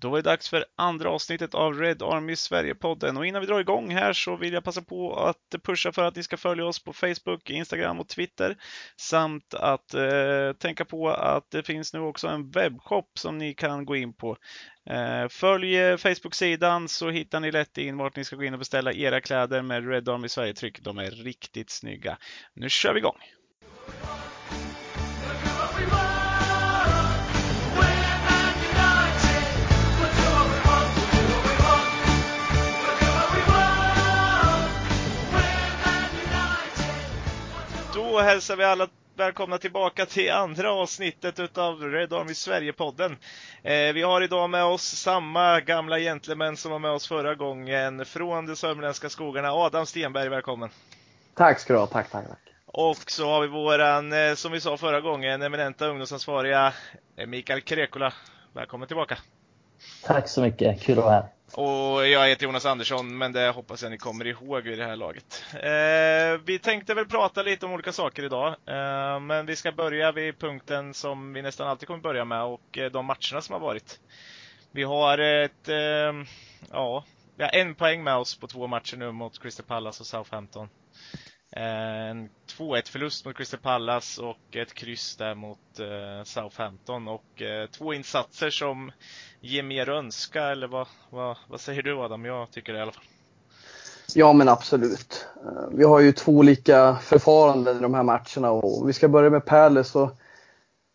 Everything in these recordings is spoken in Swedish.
Då är det dags för andra avsnittet av Red Army Sverige-podden. Och innan vi drar igång här så vill jag passa på att pusha för att ni ska följa oss på Facebook, Instagram och Twitter. Samt att eh, tänka på att det finns nu också en webbshop som ni kan gå in på. Eh, följ eh, Facebook-sidan så hittar ni lätt in vart ni ska gå in och beställa era kläder med Red Army Sverige-tryck. De är riktigt snygga. Nu kör vi igång! Då hälsar vi alla välkomna tillbaka till andra avsnittet utav Red Army Sverige-podden. Eh, vi har idag med oss samma gamla gentleman som var med oss förra gången från de sörmländska skogarna. Adam Stenberg, välkommen! Tack ska du ha, tack, tack, tack. Och så har vi våran, eh, som vi sa förra gången, eminenta ungdomsansvariga eh, Mikael Krekula. Välkommen tillbaka! Tack så mycket, kul att vara här. Och jag heter Jonas Andersson, men det hoppas jag ni kommer ihåg vid det här laget. Eh, vi tänkte väl prata lite om olika saker idag, eh, men vi ska börja vid punkten som vi nästan alltid kommer börja med och eh, de matcherna som har varit. Vi har ett, eh, ja, vi har en poäng med oss på två matcher nu mot Crystal Palace och Southampton. Eh, en 2-1 förlust mot Crystal Palace och ett kryss där mot eh, Southampton och eh, två insatser som ger mer att önska eller vad, vad, vad säger du Adam? Jag tycker det i alla fall. Ja men absolut. Eh, vi har ju två olika förfaranden i de här matcherna och vi ska börja med Palace och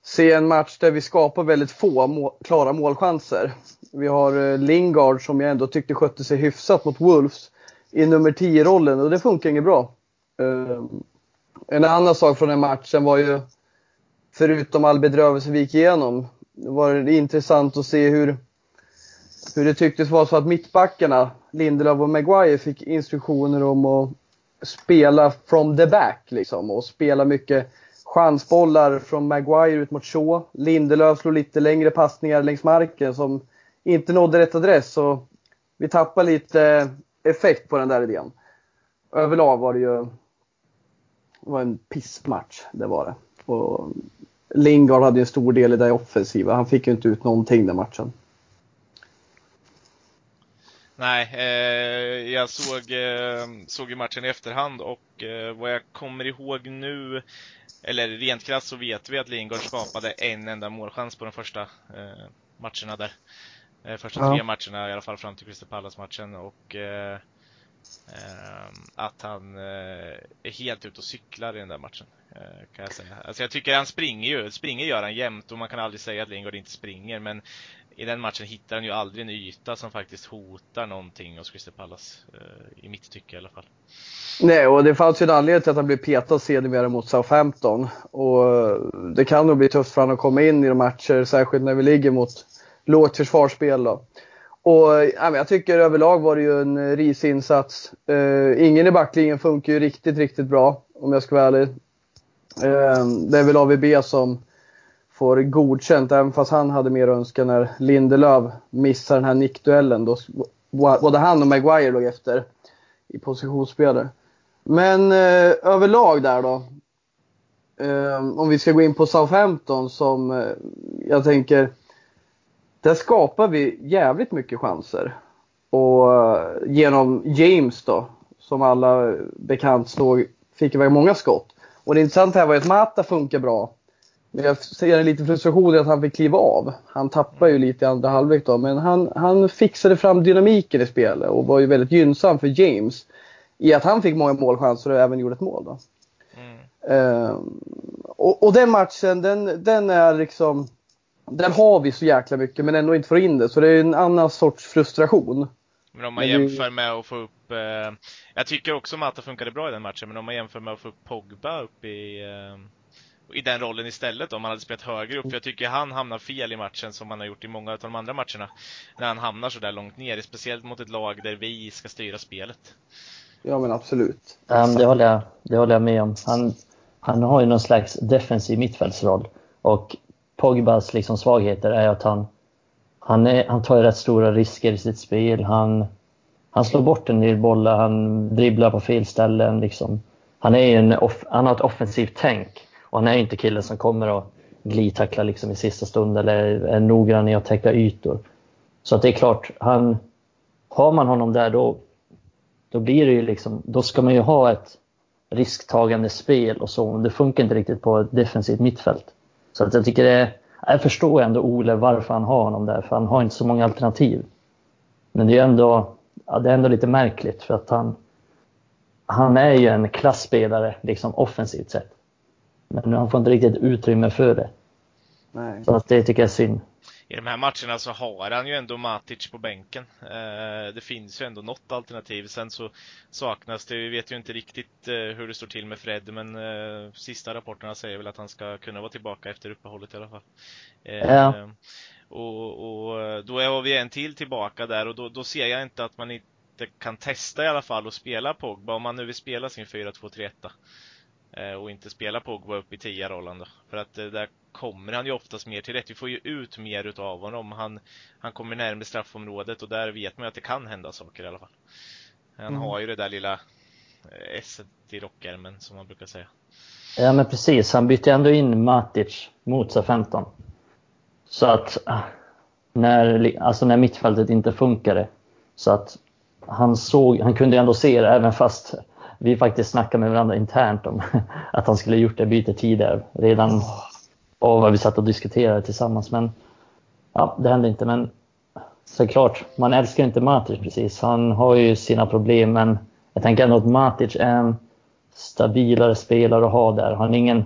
se en match där vi skapar väldigt få må klara målchanser. Vi har eh, Lingard som jag ändå tyckte skötte sig hyfsat mot Wolves i nummer 10-rollen och det funkar inget bra. Ehm, en annan sak från den matchen var ju, förutom all bedrövelse vi gick igenom, det var intressant att se hur, hur det tycktes vara så att mittbackarna, Lindelöf och Maguire, fick instruktioner om att spela from the back liksom och spela mycket chansbollar från Maguire ut mot Shaw. Lindelöf slog lite längre passningar längs marken som inte nådde rätt adress så vi tappade lite effekt på den där idén. Överlag var det ju var en pissmatch, det var det. Och Lingard hade en stor del i det offensiva. Han fick ju inte ut någonting den matchen. Nej, eh, jag såg, eh, såg ju matchen i efterhand och eh, vad jag kommer ihåg nu, eller rent krasst så vet vi att Lingard skapade en enda målchans på de första eh, matcherna där. Eh, första ja. tre matcherna i alla fall fram till Crystal Palace-matchen och eh, Ehm, att han eh, är helt ute och cyklar i den där matchen. Eh, kan jag säga. Alltså jag tycker han springer ju, springer gör han jämt och man kan aldrig säga att Lingard inte springer men i den matchen hittar han ju aldrig en yta som faktiskt hotar någonting hos Crystal Palace. Eh, I mitt tycke i alla fall. Nej, och det fanns ju en anledning till att han blev petad sedermera mot Southampton. Och det kan nog bli tufft för honom att komma in i de matcher, särskilt när vi ligger mot lågt försvarsspel. Då. Och ja, jag tycker överlag var det ju en risig insats. Eh, ingen i backlinjen funkar ju riktigt, riktigt bra om jag ska vara ärlig. Eh, det är väl AVB som får godkänt, även fast han hade mer att önska när Lindelöf missar den här nickduellen. Då både han och Maguire låg efter i positionsspelet. Men eh, överlag där då. om vi ska gå in på Southampton som jag tänker där skapar vi jävligt mycket chanser. Och eh, genom James då, som alla bekant såg, fick iväg många skott. Och det intressanta här var att Mata funkar bra. Men jag ser en liten frustration i att han fick kliva av. Han tappar ju lite i andra halvlek då, men han, han fixade fram dynamiken i spelet och var ju väldigt gynnsam för James. I att han fick många målchanser och även gjorde ett mål då. Mm. Uh, och, och, den matchen, den, den är liksom där har vi så jäkla mycket men ändå inte får in det. Så det är en annan sorts frustration. Men om man men jämför med att få upp, eh, jag tycker också Mata funkade bra i den matchen, men om man jämför med att få upp Pogba upp i, eh, i den rollen istället om man hade spelat högre upp. För jag tycker han hamnar fel i matchen som han har gjort i många av de andra matcherna. När han hamnar så där långt ner, speciellt mot ett lag där vi ska styra spelet. Ja men absolut. Um, det, håller jag, det håller jag med om. Han, han har ju någon slags defensiv mittfältsroll. Och Pogbas liksom svagheter är att han, han, är, han tar rätt stora risker i sitt spel. Han, han slår bort en del bollar, han dribblar på fel ställen. Liksom. Han, är en off, han har ett offensivt tänk och han är inte killen som kommer att glidtackla liksom i sista stund eller är noggrann i att täcka ytor. Så att det är klart, han, har man honom där då, då blir det ju liksom, då ska man ju ha ett risktagande spel och så. Det funkar inte riktigt på ett defensivt mittfält. Så att jag tycker det jag förstår ändå Ole varför han har honom där, för han har inte så många alternativ. Men det är ändå, ja, det är ändå lite märkligt för att han, han är ju en klassspelare liksom offensivt sett. Men han får inte riktigt utrymme för det. Nej. Så att det tycker jag är synd i de här matcherna så har han ju ändå Matic på bänken. Eh, det finns ju ändå något alternativ. Sen så saknas det, vi vet ju inte riktigt eh, hur det står till med Fred, men eh, sista rapporterna säger väl att han ska kunna vara tillbaka efter uppehållet i alla fall. Ja. Och, och då är vi en till tillbaka där och då, då ser jag inte att man inte kan testa i alla fall och spela Pogba om man nu vill spela sin 4-2-3-1 och inte spela Pogba upp i 10-rollen då. För att där kommer han ju oftast mer till rätt. Vi får ju ut mer utav honom. Han, han kommer närmare straffområdet och där vet man ju att det kan hända saker i alla fall. Han mm. har ju det där lilla eh, S i rockärmen som man brukar säga. Ja men precis, han bytte ändå in Matic mot SA-15. Så att ah, när, alltså när mittfältet inte funkade så att han såg, han kunde ändå se det även fast vi faktiskt snackade med varandra internt om att han skulle gjort det bytet tidigare. Redan och vad vi satt och diskuterade tillsammans. Men ja, det hände inte. Men såklart, man älskar inte Matic precis. Han har ju sina problem, men jag tänker ändå att Matic är en stabilare spelare att ha där. Han, ingen,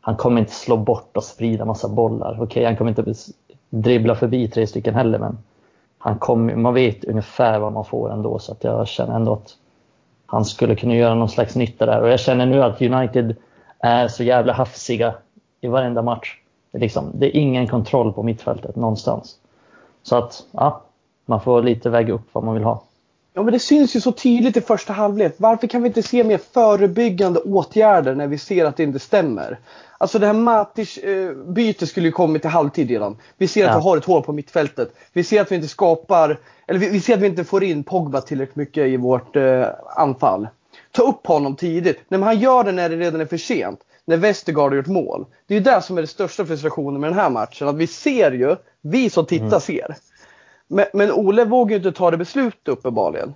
han kommer inte slå bort och sprida massa bollar. Okej, okay, han kommer inte dribbla förbi tre stycken heller, men han kom, man vet ungefär vad man får ändå. Så att jag känner ändå att han skulle kunna göra någon slags nytta där. Och jag känner nu att United är så jävla hafsiga i varenda match. Det är, liksom, det är ingen kontroll på mittfältet någonstans. Så att, ja, man får lite väga upp vad man vill ha. Ja men det syns ju så tydligt i första halvlek. Varför kan vi inte se mer förebyggande åtgärder när vi ser att det inte stämmer? Alltså det här Matic-bytet skulle ju kommit till halvtid redan. Vi ser att ja. vi har ett hål på mittfältet. Vi ser att vi inte skapar, eller vi, vi ser att vi inte får in Pogba tillräckligt mycket i vårt eh, anfall. Ta upp honom tidigt. När han gör det när det redan är för sent när Westergaard har gjort mål. Det är ju det som är den största frustrationen med den här matchen. Att vi ser ju, vi som tittar mm. ser. Men, men Ole vågar ju inte ta det beslutet uppenbarligen.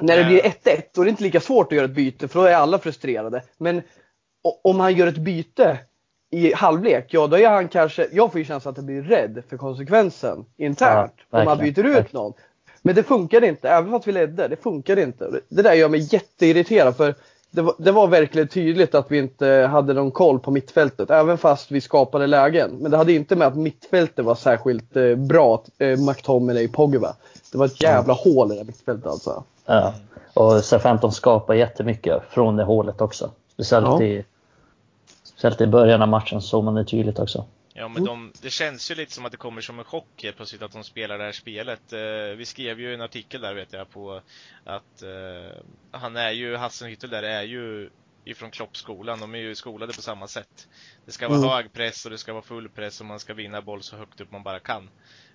När det blir 1-1 då är det inte lika svårt att göra ett byte för då är alla frustrerade. Men om han gör ett byte i halvlek, ja då är han kanske, jag får ju känslan att han blir rädd för konsekvensen internt. Ja, om han byter ut någon. Men det funkade inte, även fast vi ledde. Det funkade inte. Det där gör mig jätteirriterad för det var, det var, verkligen tydligt att vi inte hade någon koll på mittfältet, även fast vi skapade lägen. Men det hade inte med att mittfältet var särskilt eh, bra, eh, McTominay Pogba. Det var ett jävla mm. hål i det mittfältet alltså. Ja, och C15 skapar jättemycket från det hålet också. Speciellt, ja. i, speciellt i början av matchen såg man det tydligt också. Ja, men de, det känns ju lite som att det kommer som en chock helt plötsligt att de spelar det här spelet. Eh, vi skrev ju en artikel där vet jag på att eh, han är ju, Hassenhüttel där är ju ifrån Kloppskolan. De är ju skolade på samma sätt. Det ska vara mm. hög press och det ska vara full press och man ska vinna boll så högt upp man bara kan.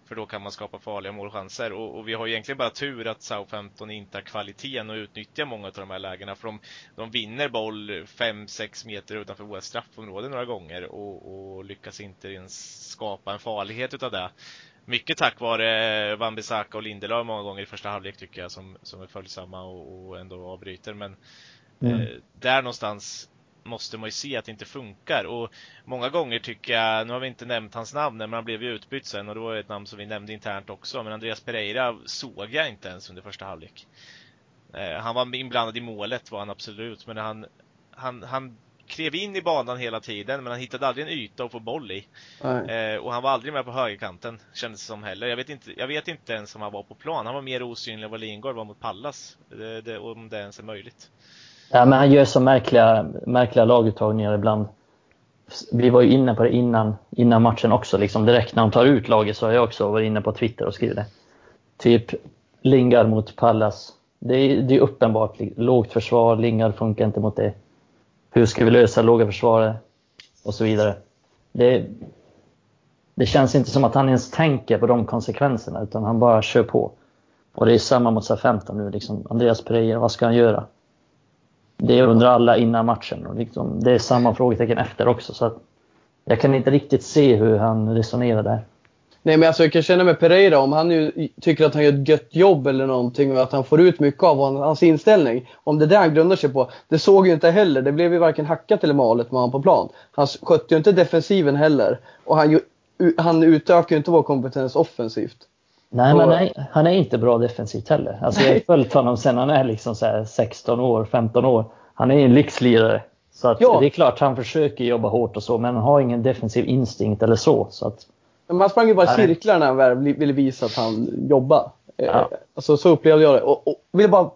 För då kan man skapa farliga målchanser. Och, och vi har egentligen bara tur att Southampton inte har kvaliteten och utnyttjar många av de här lägena. För de, de vinner boll 5-6 meter utanför våra straffområde några gånger och, och lyckas inte ens skapa en farlighet utav det. Mycket tack vare Wan-Bissaka och Lindelöf många gånger i första halvlek tycker jag som, som är följsamma och, och ändå avbryter. Men mm. eh, där någonstans måste man ju se att det inte funkar. Och många gånger tycker jag, nu har vi inte nämnt hans namn, men han blev ju utbytt sen och det var ett namn som vi nämnde internt också. Men Andreas Pereira såg jag inte ens under första halvlek. Eh, han var inblandad i målet var han absolut, men han, han, han klev in i banan hela tiden, men han hittade aldrig en yta att få boll i. Eh, och han var aldrig med på högerkanten, kändes det som heller. Jag vet, inte, jag vet inte ens om han var på plan. Han var mer osynlig än vad Lingard var mot Pallas. Det, det, om det ens är möjligt. Ja, men han gör så märkliga, märkliga laguttagningar ibland. Vi var ju inne på det innan, innan matchen också. Liksom direkt när de tar ut laget så har jag också varit inne på Twitter och skrivit det. Typ Lingard mot Pallas. Det är, det är uppenbart. Lågt försvar, Lingard funkar inte mot det. Hur ska vi lösa låga försvaret? Och så vidare. Det, det känns inte som att han ens tänker på de konsekvenserna utan han bara kör på. Och det är samma mot SA-15 nu. Liksom. Andreas Pereira, vad ska han göra? Det undrar alla innan matchen och liksom, det är samma frågetecken efter också. Så jag kan inte riktigt se hur han resonerar där. Nej men alltså jag kan känna med Pereira om han nu tycker att han gör ett gött jobb eller någonting och att han får ut mycket av hans inställning. Om det är det han grundar sig på. Det såg ju inte heller. Det blev ju varken hackat eller malet med honom på plan. Han skötte ju inte defensiven heller. Och han, han utökar ju inte vår kompetens offensivt. Nej, men nej, han är inte bra defensivt heller. Alltså jag har följt honom sen han är liksom så 16 år, 15 år. Han är ju en lyxlirare. Så att ja. det är klart han försöker jobba hårt och så, men han har ingen defensiv instinkt eller så. så att, man sprang ju bara i cirklar när han ville visa att han jobbar. Eh, ja. Alltså, så upplevde jag det. Och, och vill bara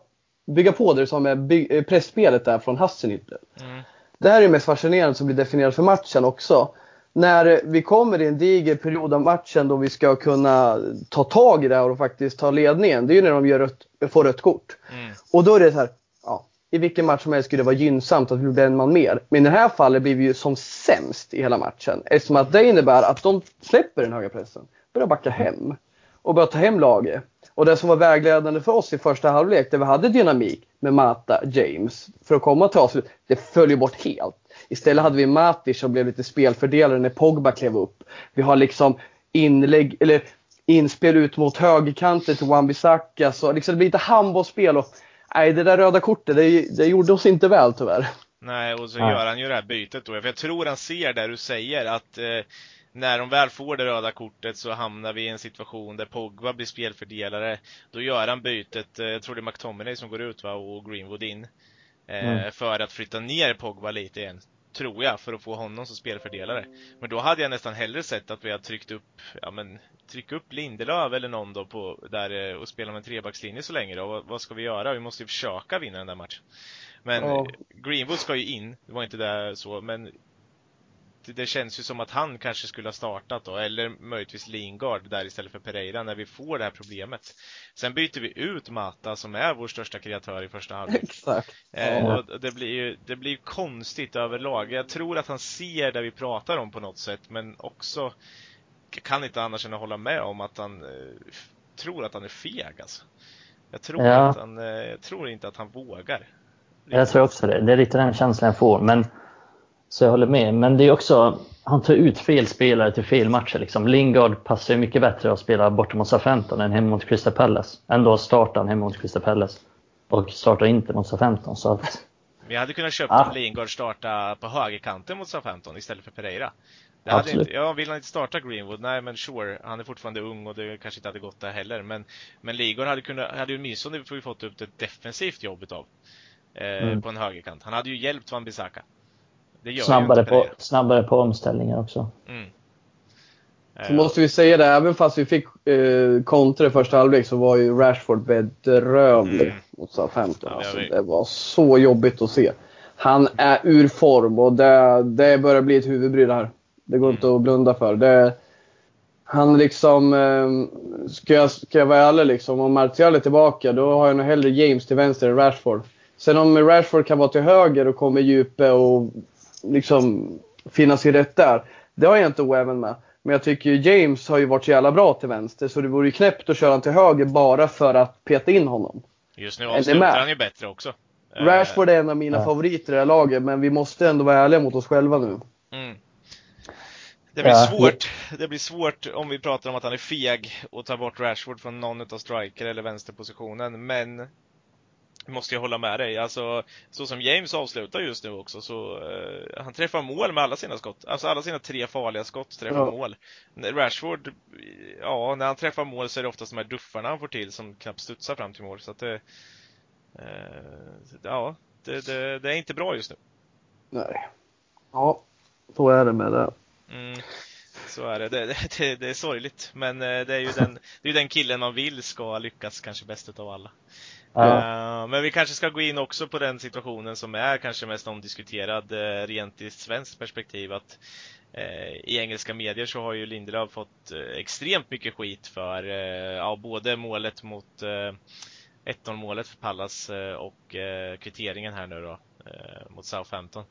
bygga på det du sa med eh, pressspelet där från Hasselhüttel. Mm. Det här är det mest fascinerande som blir definierat för matchen också. När vi kommer i en diger period av matchen då vi ska kunna ta tag i det här och faktiskt ta ledningen. Det är ju när de gör rött, får rött kort. Mm. Och då är det så här, i vilken match som helst skulle det vara gynnsamt att vi blir en man mer. Men i det här fallet blir vi ju som sämst i hela matchen. Eftersom att det innebär att de släpper den höga pressen. Börjar backa hem. Och börjar ta hem laget. Och det som var vägledande för oss i första halvlek, där vi hade dynamik med Mata, James, för att komma till avslut, det föll ju bort helt. Istället hade vi Matic som blev lite spelfördelare när Pogba klev upp. Vi har liksom inlägg, eller inspel ut mot högerkanten till Wan-Bissaka. Så liksom det blir lite handbollsspel och nej, det där röda kortet, det, det gjorde oss inte väl tyvärr. Nej, och så ja. gör han ju det här bytet då. För jag tror han ser det du säger att eh, när de väl får det röda kortet så hamnar vi i en situation där Pogba blir spelfördelare. Då gör han bytet, eh, jag tror det är McTominay som går ut va, och Greenwood in. Eh, mm. För att flytta ner Pogba lite igen. Tror jag, för att få honom som spelfördelare. Men då hade jag nästan hellre sett att vi hade tryckt upp, ja men, tryck upp Lindelöf eller någon då på, där eh, och spela med en trebackslinje så länge då. Vad, vad, ska vi göra? Vi måste ju försöka vinna den där matchen. Men oh. Greenwood ska ju in, det var inte det så, men det, känns ju som att han kanske skulle ha startat då, eller möjligtvis Lingard där istället för Pereira när vi får det här problemet. Sen byter vi ut Mata som är vår största kreatör i första halvlek. Exakt. Eh, och det blir ju det blir konstigt överlag. Jag tror att han ser det vi pratar om på något sätt, men också kan inte annars än att hålla med om att han eh, tror att han är feg alltså. Jag tror, ja. att han, eh, jag tror inte att han vågar. Jag tror också det. Det är lite den känslan jag får. Men så jag håller med. Men det är också, han tar ut fel spelare till fel matcher. Liksom. Lingard passar mycket bättre att spela borta mot SA-15 än hemma mot Crystal Palace. Ändå startar han hemma mot Crystal Palace. Och startar inte mot SA-15. Så att... Vi hade kunnat köpa ah. Lingard starta på högerkanten mot SA-15 istället för Pereira. Det hade inte, ja, vill han inte starta Greenwood? Nej, men sure. Han är fortfarande ung och det kanske inte hade gått där heller. Men, men hade, kunnat, hade ju åtminstone fått upp ett defensivt jobb utav. Eh, mm. På en högerkant. Han hade ju hjälpt Van Bissaka snabbare, på, snabbare på omställningar också. Mm. Så måste vi säga det, även fast vi fick eh, kontra i första halvlek så var ju Rashford bedrövlig mm. mot Southampton. Ja, alltså, det var så jobbigt att se. Han är ur form och det, det börjar bli ett huvudbry det här. Det går mm. inte att blunda för. Det, han liksom, eh, ska, jag, ska jag vara ärlig liksom, om Martial är tillbaka då har jag nog hellre James till vänster än Rashford. Sen om Rashford kan vara till höger och kommer djupe och liksom finnas i rätt där. Det har jag inte oäven med. Men jag tycker James har ju varit så jävla bra till vänster så det vore ju knäppt att köra honom till höger bara för att peta in honom. Just nu avslutar han ju bättre också. Rashford är en av mina ja. favoriter i det här laget men vi måste ändå vara ärliga mot oss själva nu. Mm. Det blir ja. svårt. Det blir svårt om vi pratar om att han är feg och tar bort Rashford från någon av striker eller vänsterpositionen. Men Måste jag hålla med dig. Alltså, så som James avslutar just nu också så uh, han träffar mål med alla sina skott. Alltså alla sina tre farliga skott träffar ja. mål. Rashford, ja, när han träffar mål så är det oftast de här duffarna han får till som knappt studsar fram till mål. Så att det, uh, ja, det, det, det, är inte bra just nu. Nej. Ja, så är det med det. Mm, så är det. Det, det. det, är sorgligt, men eh, det är ju den, det är den killen man vill ska lyckas kanske bäst av alla. Ja. Eh, men vi kanske ska gå in också på den situationen som är kanske mest omdiskuterad eh, rent i svenskt perspektiv. Att eh, i engelska medier så har ju Lindelöf fått extremt mycket skit för ja, både målet mot 1-0 målet för Pallas och kvitteringen här nu då mot Southampton.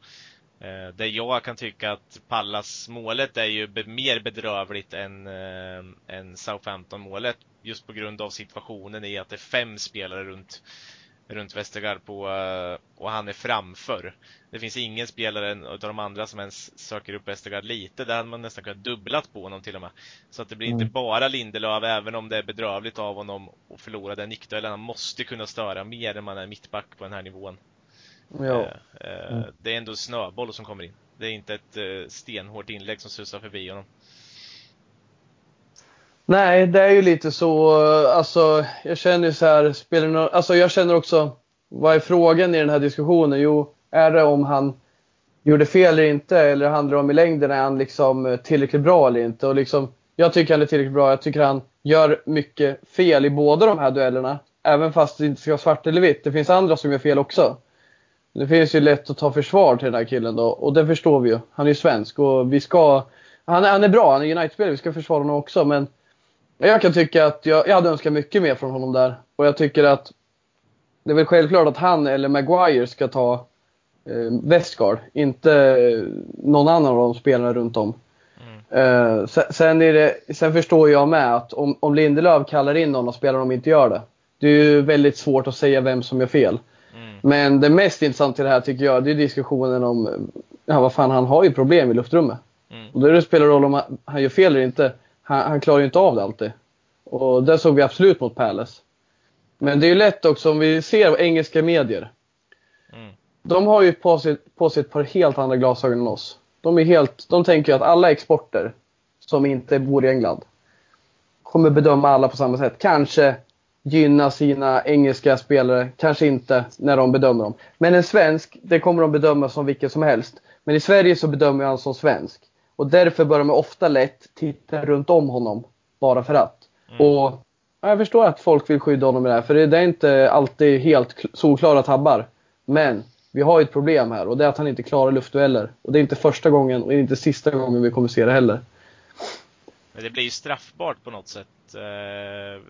Det där jag kan tycka att Pallas målet är ju mer bedrövligt än, än Southampton målet. Just på grund av situationen i att det är fem spelare runt, runt Westergaard på, eh, och han är framför. Det finns ingen spelare av de andra som ens söker upp Westergaard lite. Där hade man nästan kunnat dubblat på honom till och med. Så att det blir mm. inte bara Lindelöf, även om det är bedrövligt av honom att förlora den nickduellen. Han måste kunna störa mer än man är mittback på den här nivån. Ja. Mm. Det är ändå snöboll som kommer in. Det är inte ett stenhårt inlägg som susar förbi honom. Nej, det är ju lite så. Eh, alltså, jag känner ju så här, spelar någon, alltså jag känner också, vad är frågan i den här diskussionen? Jo, är det om han gjorde fel eller inte? Eller handlar det om i längden, är han liksom eh, tillräckligt bra eller inte? Och liksom, jag tycker han är tillräckligt bra. Jag tycker han gör mycket fel i båda de här duellerna. Även fast det inte ska vara svart eller vitt. Det finns andra som gör fel också. Det finns ju lätt att ta försvar till den här killen då. Och det förstår vi ju. Han är ju svensk och vi ska... Han är, han är bra, han är United-spelare. Vi ska försvara honom också. Men jag kan tycka att jag, jag hade önskat mycket mer från honom där. Och jag tycker att det är väl självklart att han eller Maguire ska ta eh, Westgard, inte någon annan av de spelarna runt om. Mm. Eh, sen, sen, det, sen förstår jag med att om, om Lindelöf kallar in någon och spelar de inte gör det. Det är ju väldigt svårt att säga vem som gör fel. Mm. Men det mest intressanta i det här tycker jag, det är diskussionen om, ja vad fan han har ju problem i luftrummet. Mm. Och då spelar det roll om han, han gör fel eller inte han, han klarar ju inte av det alltid. Och det såg vi absolut mot Palace. Men det är ju lätt också om vi ser engelska medier. Mm. De har ju på sig, på sig ett par helt andra glasögon än oss. De, är helt, de tänker ju att alla exporter som inte bor i England kommer bedöma alla på samma sätt. Kanske gynna sina engelska spelare, kanske inte när de bedömer dem. Men en svensk, det kommer de bedöma som vilken som helst. Men i Sverige så bedömer han som svensk. Och därför börjar man ofta lätt titta runt om honom. Bara för att. Mm. Och jag förstår att folk vill skydda honom med det här. För det är inte alltid helt solklara tabbar. Men vi har ett problem här och det är att han inte klarar luftdueller. Och det är inte första gången och inte sista gången vi kommer se det heller. Men det blir ju straffbart på något sätt. Eh,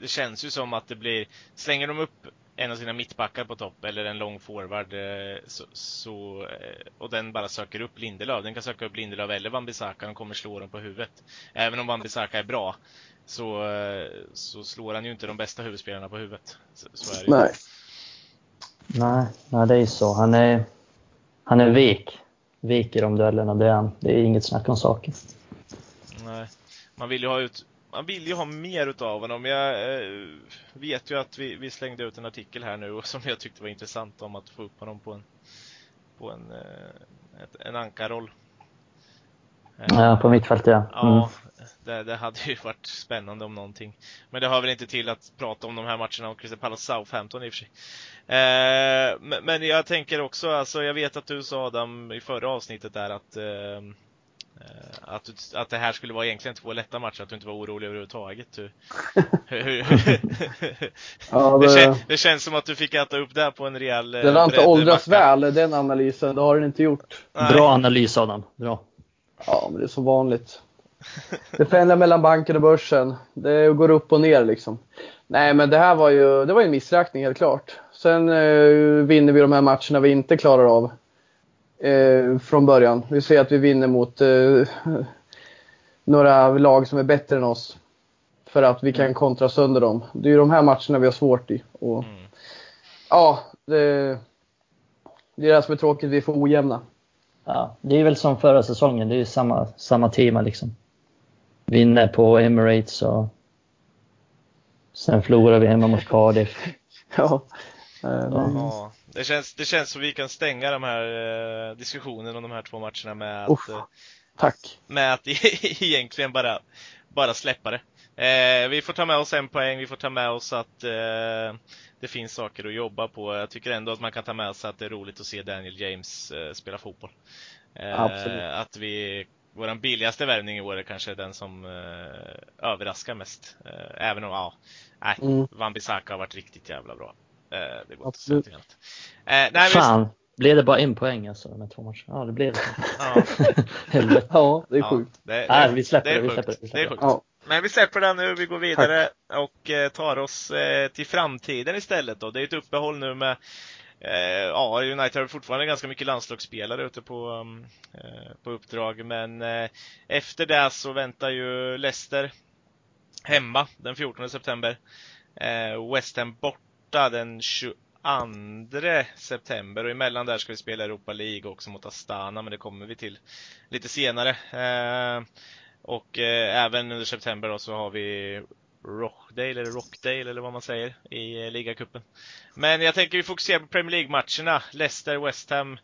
det känns ju som att det blir, slänger de upp en av sina mittbackar på topp eller en lång forward eh, så, så, eh, och den bara söker upp Lindelöf. Den kan söka upp Lindelöf eller Wan-Bissaka. Han kommer slå dem på huvudet. Även om Wan-Bissaka är bra så, eh, så slår han ju inte de bästa huvudspelarna på huvudet. Så, så är det Nej. Nej, nej, det är så. Han är, han är vek. Vek i de duellerna, det är han. Det är inget snack om saken. Nej. Man vill ju ha ut man vill ju ha mer utav honom. Jag eh, vet ju att vi, vi, slängde ut en artikel här nu som jag tyckte var intressant om att få upp honom på en, på en, eh, ett, en ankarroll. Ja, på mittfältet ja. Mm. Ja, det, det, hade ju varit spännande om någonting. Men det hör väl inte till att prata om de här matcherna och Crystal Palace Southampton i och för sig. Eh, men, men, jag tänker också, alltså jag vet att du sa Adam i förra avsnittet där att eh, Eh, att, du, att det här skulle vara egentligen två lätta matcher, att du inte var orolig överhuvudtaget. ja, det... Det, kän, det... känns som att du fick äta upp det på en rejäl Den har inte åldrats väl, den analysen. Det har den inte gjort. Nej. Bra analys Adam, bra. Ja, men det är som vanligt. Det pendlar mellan banken och börsen. Det går upp och ner liksom. Nej, men det här var ju, det var en missräkning helt klart. Sen eh, vinner vi de här matcherna vi inte klarar av eh, från början. Vi ser att vi vinner mot eh, några lag som är bättre än oss. För att vi kan mm. kontra sönder dem. Det är ju de här matcherna vi har svårt i. Och, mm. Ja, det, det är det som är tråkigt. Vi får ojämna. Ja, det är väl som förra säsongen. Det är ju samma, samma tema liksom. Vinner på Emirates och sen förlorar vi hemma mot Cardiff. ja. Ja. Det känns, det känns som vi kan stänga de här eh, diskussionerna om de här två matcherna med att, uh, tack. med att egentligen bara, bara släppa det. Eh, vi får ta med oss en poäng, vi får ta med oss att eh, det finns saker att jobba på. Jag tycker ändå att man kan ta med sig att det är roligt att se Daniel James eh, spela fotboll. Eh. Att vi, våran billigaste värvning i år är kanske den som eh, överraskar mest. även om, ja, nej, mm. Van Bissaka har varit riktigt jävla bra. Eh, det går Absolut. inte att säga eh, nej, Fan, blev det bara en poäng alltså de här två matcherna? Ja, det blev det. ja. Helvete. Ja, det är sjukt. Ja, det, nej, vi släpper det. det, vi släpper det. Vi släpper det. det ja. Men vi släpper den nu, vi går vidare Tack. och eh, tar oss eh, till framtiden istället då. Det är ett uppehåll nu med Ja, United har fortfarande ganska mycket landslagsspelare ute på, eh, på uppdrag men efter det så väntar ju Leicester hemma den 14 september. West Ham bort borta den 22 september och emellan där ska vi spela Europa League också mot Astana, men det kommer vi till lite senare. Eh, och eh, även under september då så har vi Rochdale eller Rockdale eller vad man säger i eh, ligacupen. Men jag tänker vi fokuserar på Premier League-matcherna. Leicester, West Ham.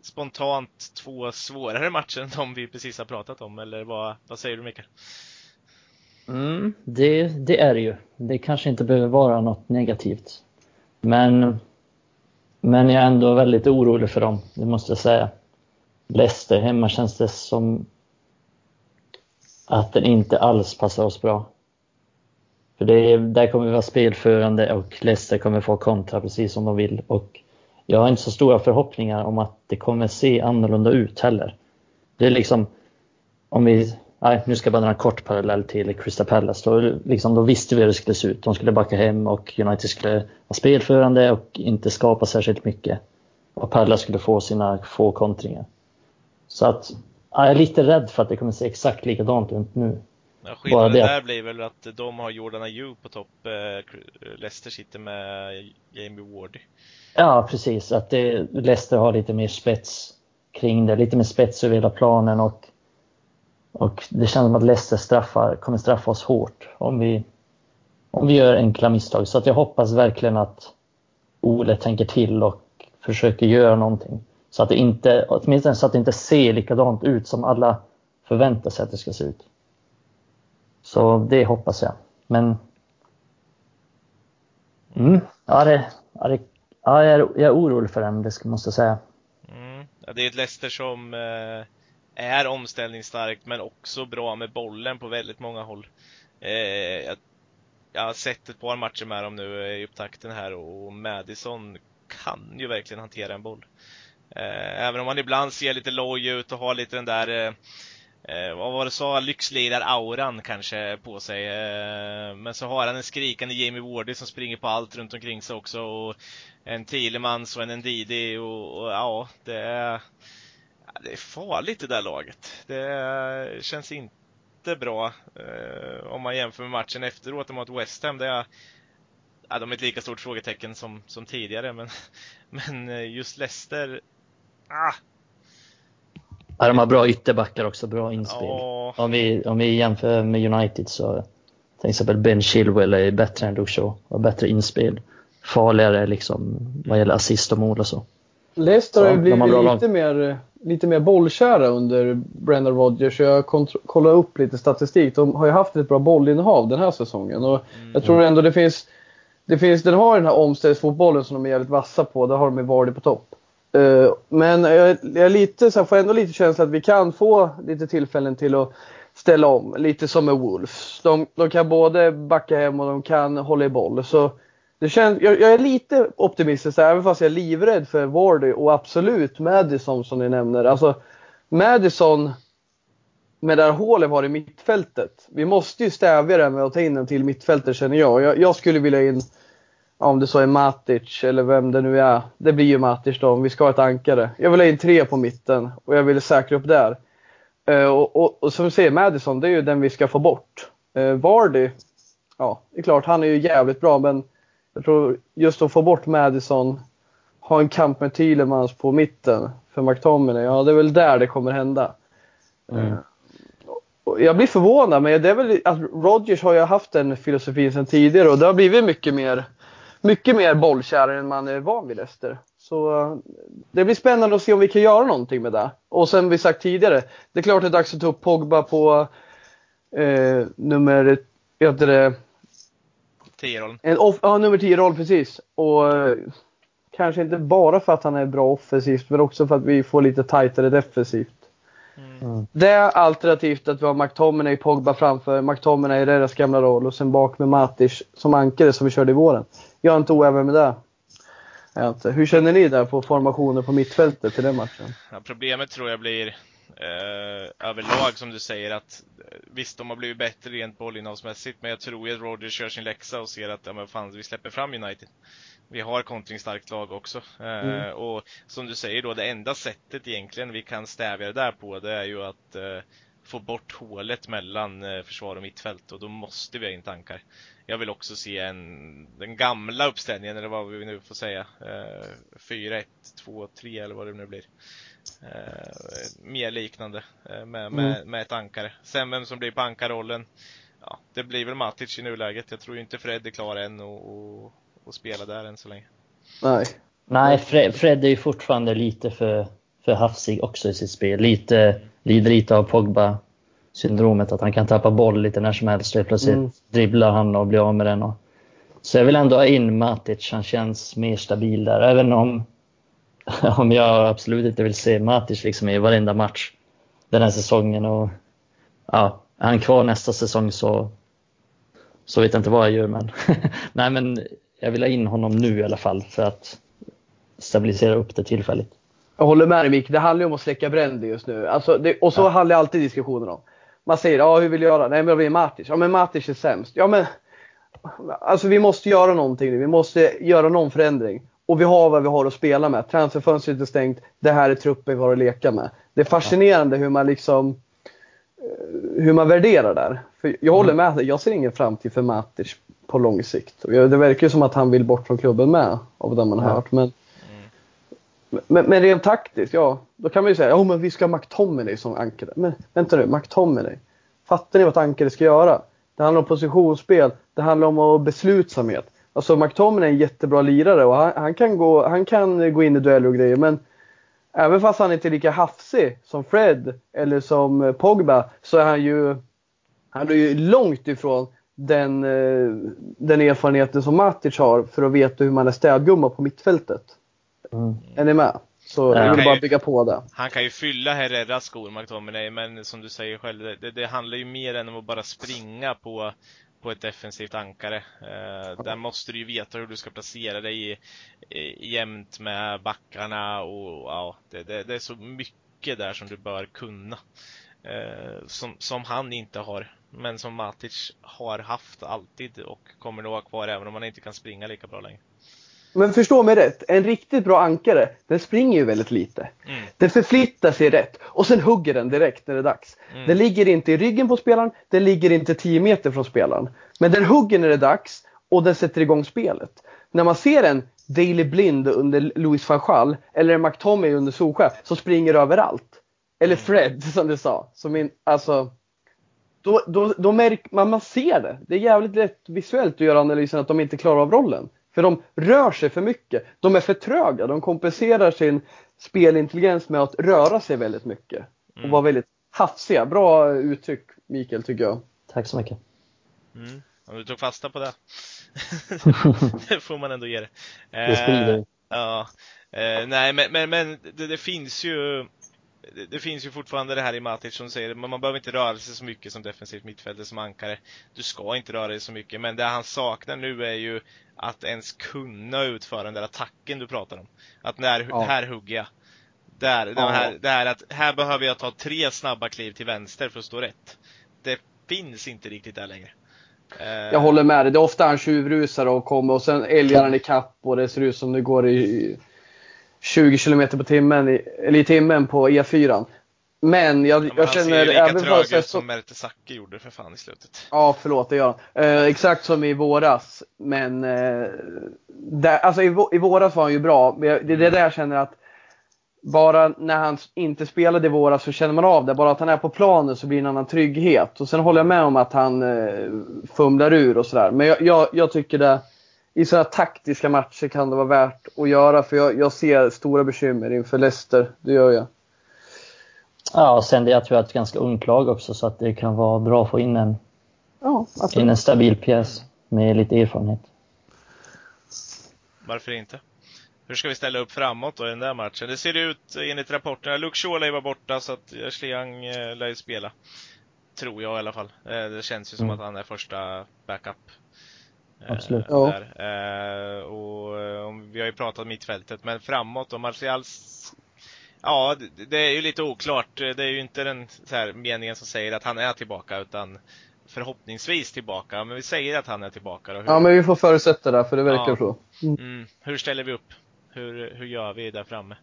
Spontant två svårare matcher än de vi precis har pratat om, eller vad, vad säger du Mikael? Mm, det, det är det ju. Det kanske inte behöver vara något negativt. Men, men jag är ändå väldigt orolig för dem, det måste jag säga. Leicester hemma känns det som att den inte alls passar oss bra. För det, där kommer vi vara spelförande och Leicester kommer få kontra precis som de vill. Och jag har inte så stora förhoppningar om att det kommer se annorlunda ut heller. Det är liksom, om vi, nej, nu ska jag bara dra en kort parallell till Crystal Palace. Då, liksom, då visste vi hur det skulle se ut. De skulle backa hem och United skulle vara spelförande och inte skapa särskilt mycket. Och Palace skulle få sina få kontringar. Så att, jag är lite rädd för att det kommer se exakt likadant ut nu. Ja, skillnaden det... där blir väl att de har Jordan Ayew på topp, eh, Leicester sitter med Jamie Wardy. Ja, precis. Att det, Leicester har lite mer spets kring det, lite mer spets över hela planen och, och det känns som att Leicester straffar, kommer straffa oss hårt om vi, om vi gör enkla misstag. Så att jag hoppas verkligen att Ole tänker till och försöker göra någonting. Så att det inte, åtminstone så att det inte ser likadant ut som alla förväntar sig att det ska se ut. Så det hoppas jag. Men mm, ja, det, ja, det, ja, jag, är, jag är orolig för den, det måste jag säga. Mm. Ja, det är ett Leicester som eh, är omställningsstarkt men också bra med bollen på väldigt många håll. Eh, jag, jag har sett ett par matcher med dem nu eh, i upptakten här och Madison kan ju verkligen hantera en boll. Eh, även om han ibland ser lite loj ut och har lite den där eh, eh, vad var det sa, lyxlirar-auran kanske på sig. Eh, men så har han en skrikande Jamie Wardy som springer på allt runt omkring sig också. Och en Thielemans och en Ndidi och, och ja, det är, det är farligt det där laget. Det känns inte bra eh, om man jämför med matchen efteråt mot West Ham. Det är, ja, de är ett lika stort frågetecken som, som tidigare, men, men eh, just Leicester, ah, Ja, de har bra ytterbackar också, bra inspel. Oh. Om, vi, om vi jämför med United så till exempel Ben Chilwell är bättre än Shaw, har bättre inspel. Farligare liksom vad gäller assist och mål och så. Leicester har ju blivit lite mer, lite mer bollkära under Brendan Rodgers. Jag kollade upp lite statistik. De har ju haft ett bra bollinnehav den här säsongen. Och mm. Jag tror ändå det finns, det finns, den har den här omställningsfotbollen som de är jävligt vassa på. Där har de ju varit på topp. Eh, men jag, jag lite, så får ändå lite känsla att vi kan få lite tillfällen till att ställa om. Lite som med Wolves. De, de kan både backa hem och de kan hålla i boll. Så det känns, jag, jag är lite optimistisk även fast jag är livrädd för Wardy och absolut Madison som ni nämner. Alltså Madison med det här hålet var i mittfältet. Vi måste ju stävja det med att ta in en till mittfältet känner jag. jag. Jag skulle vilja in om det så är Matic eller vem det nu är. Det blir ju Matic då om vi ska ha ett ankare. Jag vill ha in tre på mitten och jag vill säkra upp där. Uh, och, och, och, som du säger, Madison, det är ju den vi ska få bort. Eh, uh, Vardy, ja, det är klart, han är ju jävligt bra, men jag tror just att få bort Madison, ha en kamp med Thielemans på mitten för McTominay, ja det är väl där det kommer hända. Mm. Uh, jag blir förvånad, men det är väl att Rodgers har ju haft den filosofin sedan tidigare och det har blivit mycket mer mycket mer bollkär än man är van vid Leicester. Så eh, det blir spännande att se om vi kan göra någonting med det. Och sen vi sagt tidigare, det är klart det är dags att ta upp Pogba på eh, nummer, heter det? 10-rollen. Ja, nummer 10-roll precis. Och eh, kanske inte bara för att han är bra offensivt, men också för att vi får lite tajtare defensivt. Mm. Det är alternativt att vi har McTominay Pogba framför, McTominay i deras gamla roll och sen bak med Matic som ankare som vi körde i våren. Jag är inte oäven med det. Hur känner ni där på formationen på mittfältet till den matchen? Ja, problemet tror jag blir eh, överlag som du säger att eh, visst, de har blivit bättre rent bollinnehavsmässigt, men jag tror att Rodgers kör sin läxa och ser att ja, men fan, vi släpper fram United. Vi har kontringsstarkt lag också. Eh, mm. och som du säger då, det enda sättet egentligen vi kan stävja det där på, det är ju att eh, få bort hålet mellan eh, försvar och mittfält och då måste vi ha in tankar. Jag vill också se en, den gamla uppställningen, eller vad vi nu får säga. Eh, 4-1, 2-3 eller vad det nu blir. Eh, mer liknande eh, med, med, mm. med ett ankare. Sen vem som blir på ankarrollen, ja, det blir väl Matic i nuläget. Jag tror inte Fred är klar än och, och, och spela där än så länge. Nej. Nej, Fred, Fred är ju fortfarande lite för, för hafsig också i sitt spel. Lite, lider lite av Pogba syndromet att han kan tappa boll lite när som helst. Plötsligt mm. dribblar han och blir av med den. Och... Så jag vill ändå ha in Matic. Han känns mer stabil där. Även om, om jag absolut inte vill se Matic liksom i varenda match den här säsongen. Och, ja, är han kvar nästa säsong så, så vet jag inte vad jag gör. Men, nej, men jag vill ha in honom nu i alla fall för att stabilisera upp det tillfälligt. Jag håller med dig Mik. Det handlar ju om att släcka bränder just nu. Alltså, det, och så ja. handlar alltid diskussionen om. Man säger, ja hur vill du göra? Nej men jag vill Matic. Ja men Matic är sämst. Ja men Alltså vi måste göra någonting nu. Vi måste göra någon förändring. Och vi har vad vi har att spela med. Transferfönstret är stängt. Det här är truppen vi har att leka med. Det är fascinerande hur man liksom eh, hur man värderar där. För jag håller mm. med Jag ser ingen framtid för Matic på lång sikt. Det verkar ju som att han vill bort från klubben med av det man har hört. Men men, men rent taktiskt, ja, då kan man ju säga ja men vi ska ha McTominay som ankare. Men vänta nu, McTominay. Fattar ni vad ett ankare ska göra? Det handlar om positionsspel, det handlar om beslutsamhet. Alltså McTominay är en jättebra lirare och han, han, kan gå, han kan gå in i dueller och grejer men även fast han inte är lika hafsig som Fred eller som Pogba så är han ju, han är ju långt ifrån den, eh, den erfarenheten som Matic har för att veta hur man är städgumma på mittfältet. Mm. Är ni med? Så jag vill bara ju, bygga på det. Han kan ju fylla Herreras skor, McTominay, men som du säger själv, det, det, handlar ju mer än om att bara springa på, på ett defensivt ankare. Eh, där måste du ju veta hur du ska placera dig i, i, jämnt med backarna och ja, det, det, det, är så mycket där som du bör kunna. Eh, som, som han inte har, men som Matic har haft alltid och kommer nog ha kvar även om han inte kan springa lika bra längre. Men förstå mig rätt, en riktigt bra ankare, den springer ju väldigt lite. Mm. Den förflyttar sig rätt och sen hugger den direkt när det är dags. Mm. Den ligger inte i ryggen på spelaren, den ligger inte 10 meter från spelaren. Men den hugger när det är dags och den sätter igång spelet. När man ser en Daily Blind under Louis van Gaal eller en McTominay under Solskjaer så springer överallt. Eller mm. Fred som du sa. Som in, alltså, då, då, då märker man, man ser det. Det är jävligt lätt visuellt att göra analysen att de inte klarar av rollen. För de rör sig för mycket. De är för tröga. De kompenserar sin spelintelligens med att röra sig väldigt mycket. Och mm. vara väldigt hafsiga. Bra uttryck Mikael tycker jag. Tack så mycket. Mm. Om du tog fasta på det. det får man ändå ge det. Det sprider. Eh, ja. Eh, nej men, men, men det, det, finns ju det, det, finns ju fortfarande det här i Matic som säger att man behöver inte röra sig så mycket som defensivt mittfältare som ankare. Du ska inte röra dig så mycket, men det han saknar nu är ju att ens kunna utföra den där attacken du pratar om. Att när, ja. här hugger jag. Där, ja. här, det här att här behöver jag ta tre snabba kliv till vänster för att stå rätt. Det finns inte riktigt där längre. Eh, jag håller med dig. Det är ofta han tjuvrusar och kommer och sen älgar han i kapp och det ser ut som det går i 20 km på timmen, eller i timmen på E4. Men jag, ja, men jag känner... Han ser ju lika trög ut som Mertesacker gjorde för fan i slutet. Ja, förlåt, det gör han. Eh, exakt som i våras. Men eh, där, alltså i, i, våras var han ju bra. Det är det där jag känner att bara när han inte spelade i våras så känner man av det. Bara att han är på planen så blir det en annan trygghet. Och sen håller jag med om att han eh, fumlar ur och sådär. Men jag, jag, jag tycker det i sådana taktiska matcher kan det vara värt att göra. För jag, jag ser stora bekymmer inför Leicester. Det gör jag. Ja, och sen det jag tror jag är ett ganska ungt lag också så att det kan vara bra att få in en, ja, in en stabil pjäs med lite erfarenhet. Varför inte? Hur ska vi ställa upp framåt då i den där matchen? Det ser ut enligt rapporterna, Luke Shaw lär vara borta så att Ashley Young eh, lär ju spela. Tror jag i alla fall. Eh, det känns ju som mm. att han är första backup Absolut. Ja. Eh, och eh, vi har ju pratat mittfältet, men framåt och Martials Ja, det är ju lite oklart. Det är ju inte den så här, meningen som säger att han är tillbaka, utan förhoppningsvis tillbaka. Men vi säger att han är tillbaka. Då. Hur... Ja, men vi får förutsätta det, för det verkar ja. så. Mm. Mm. Hur ställer vi upp? Hur, hur gör vi där framme?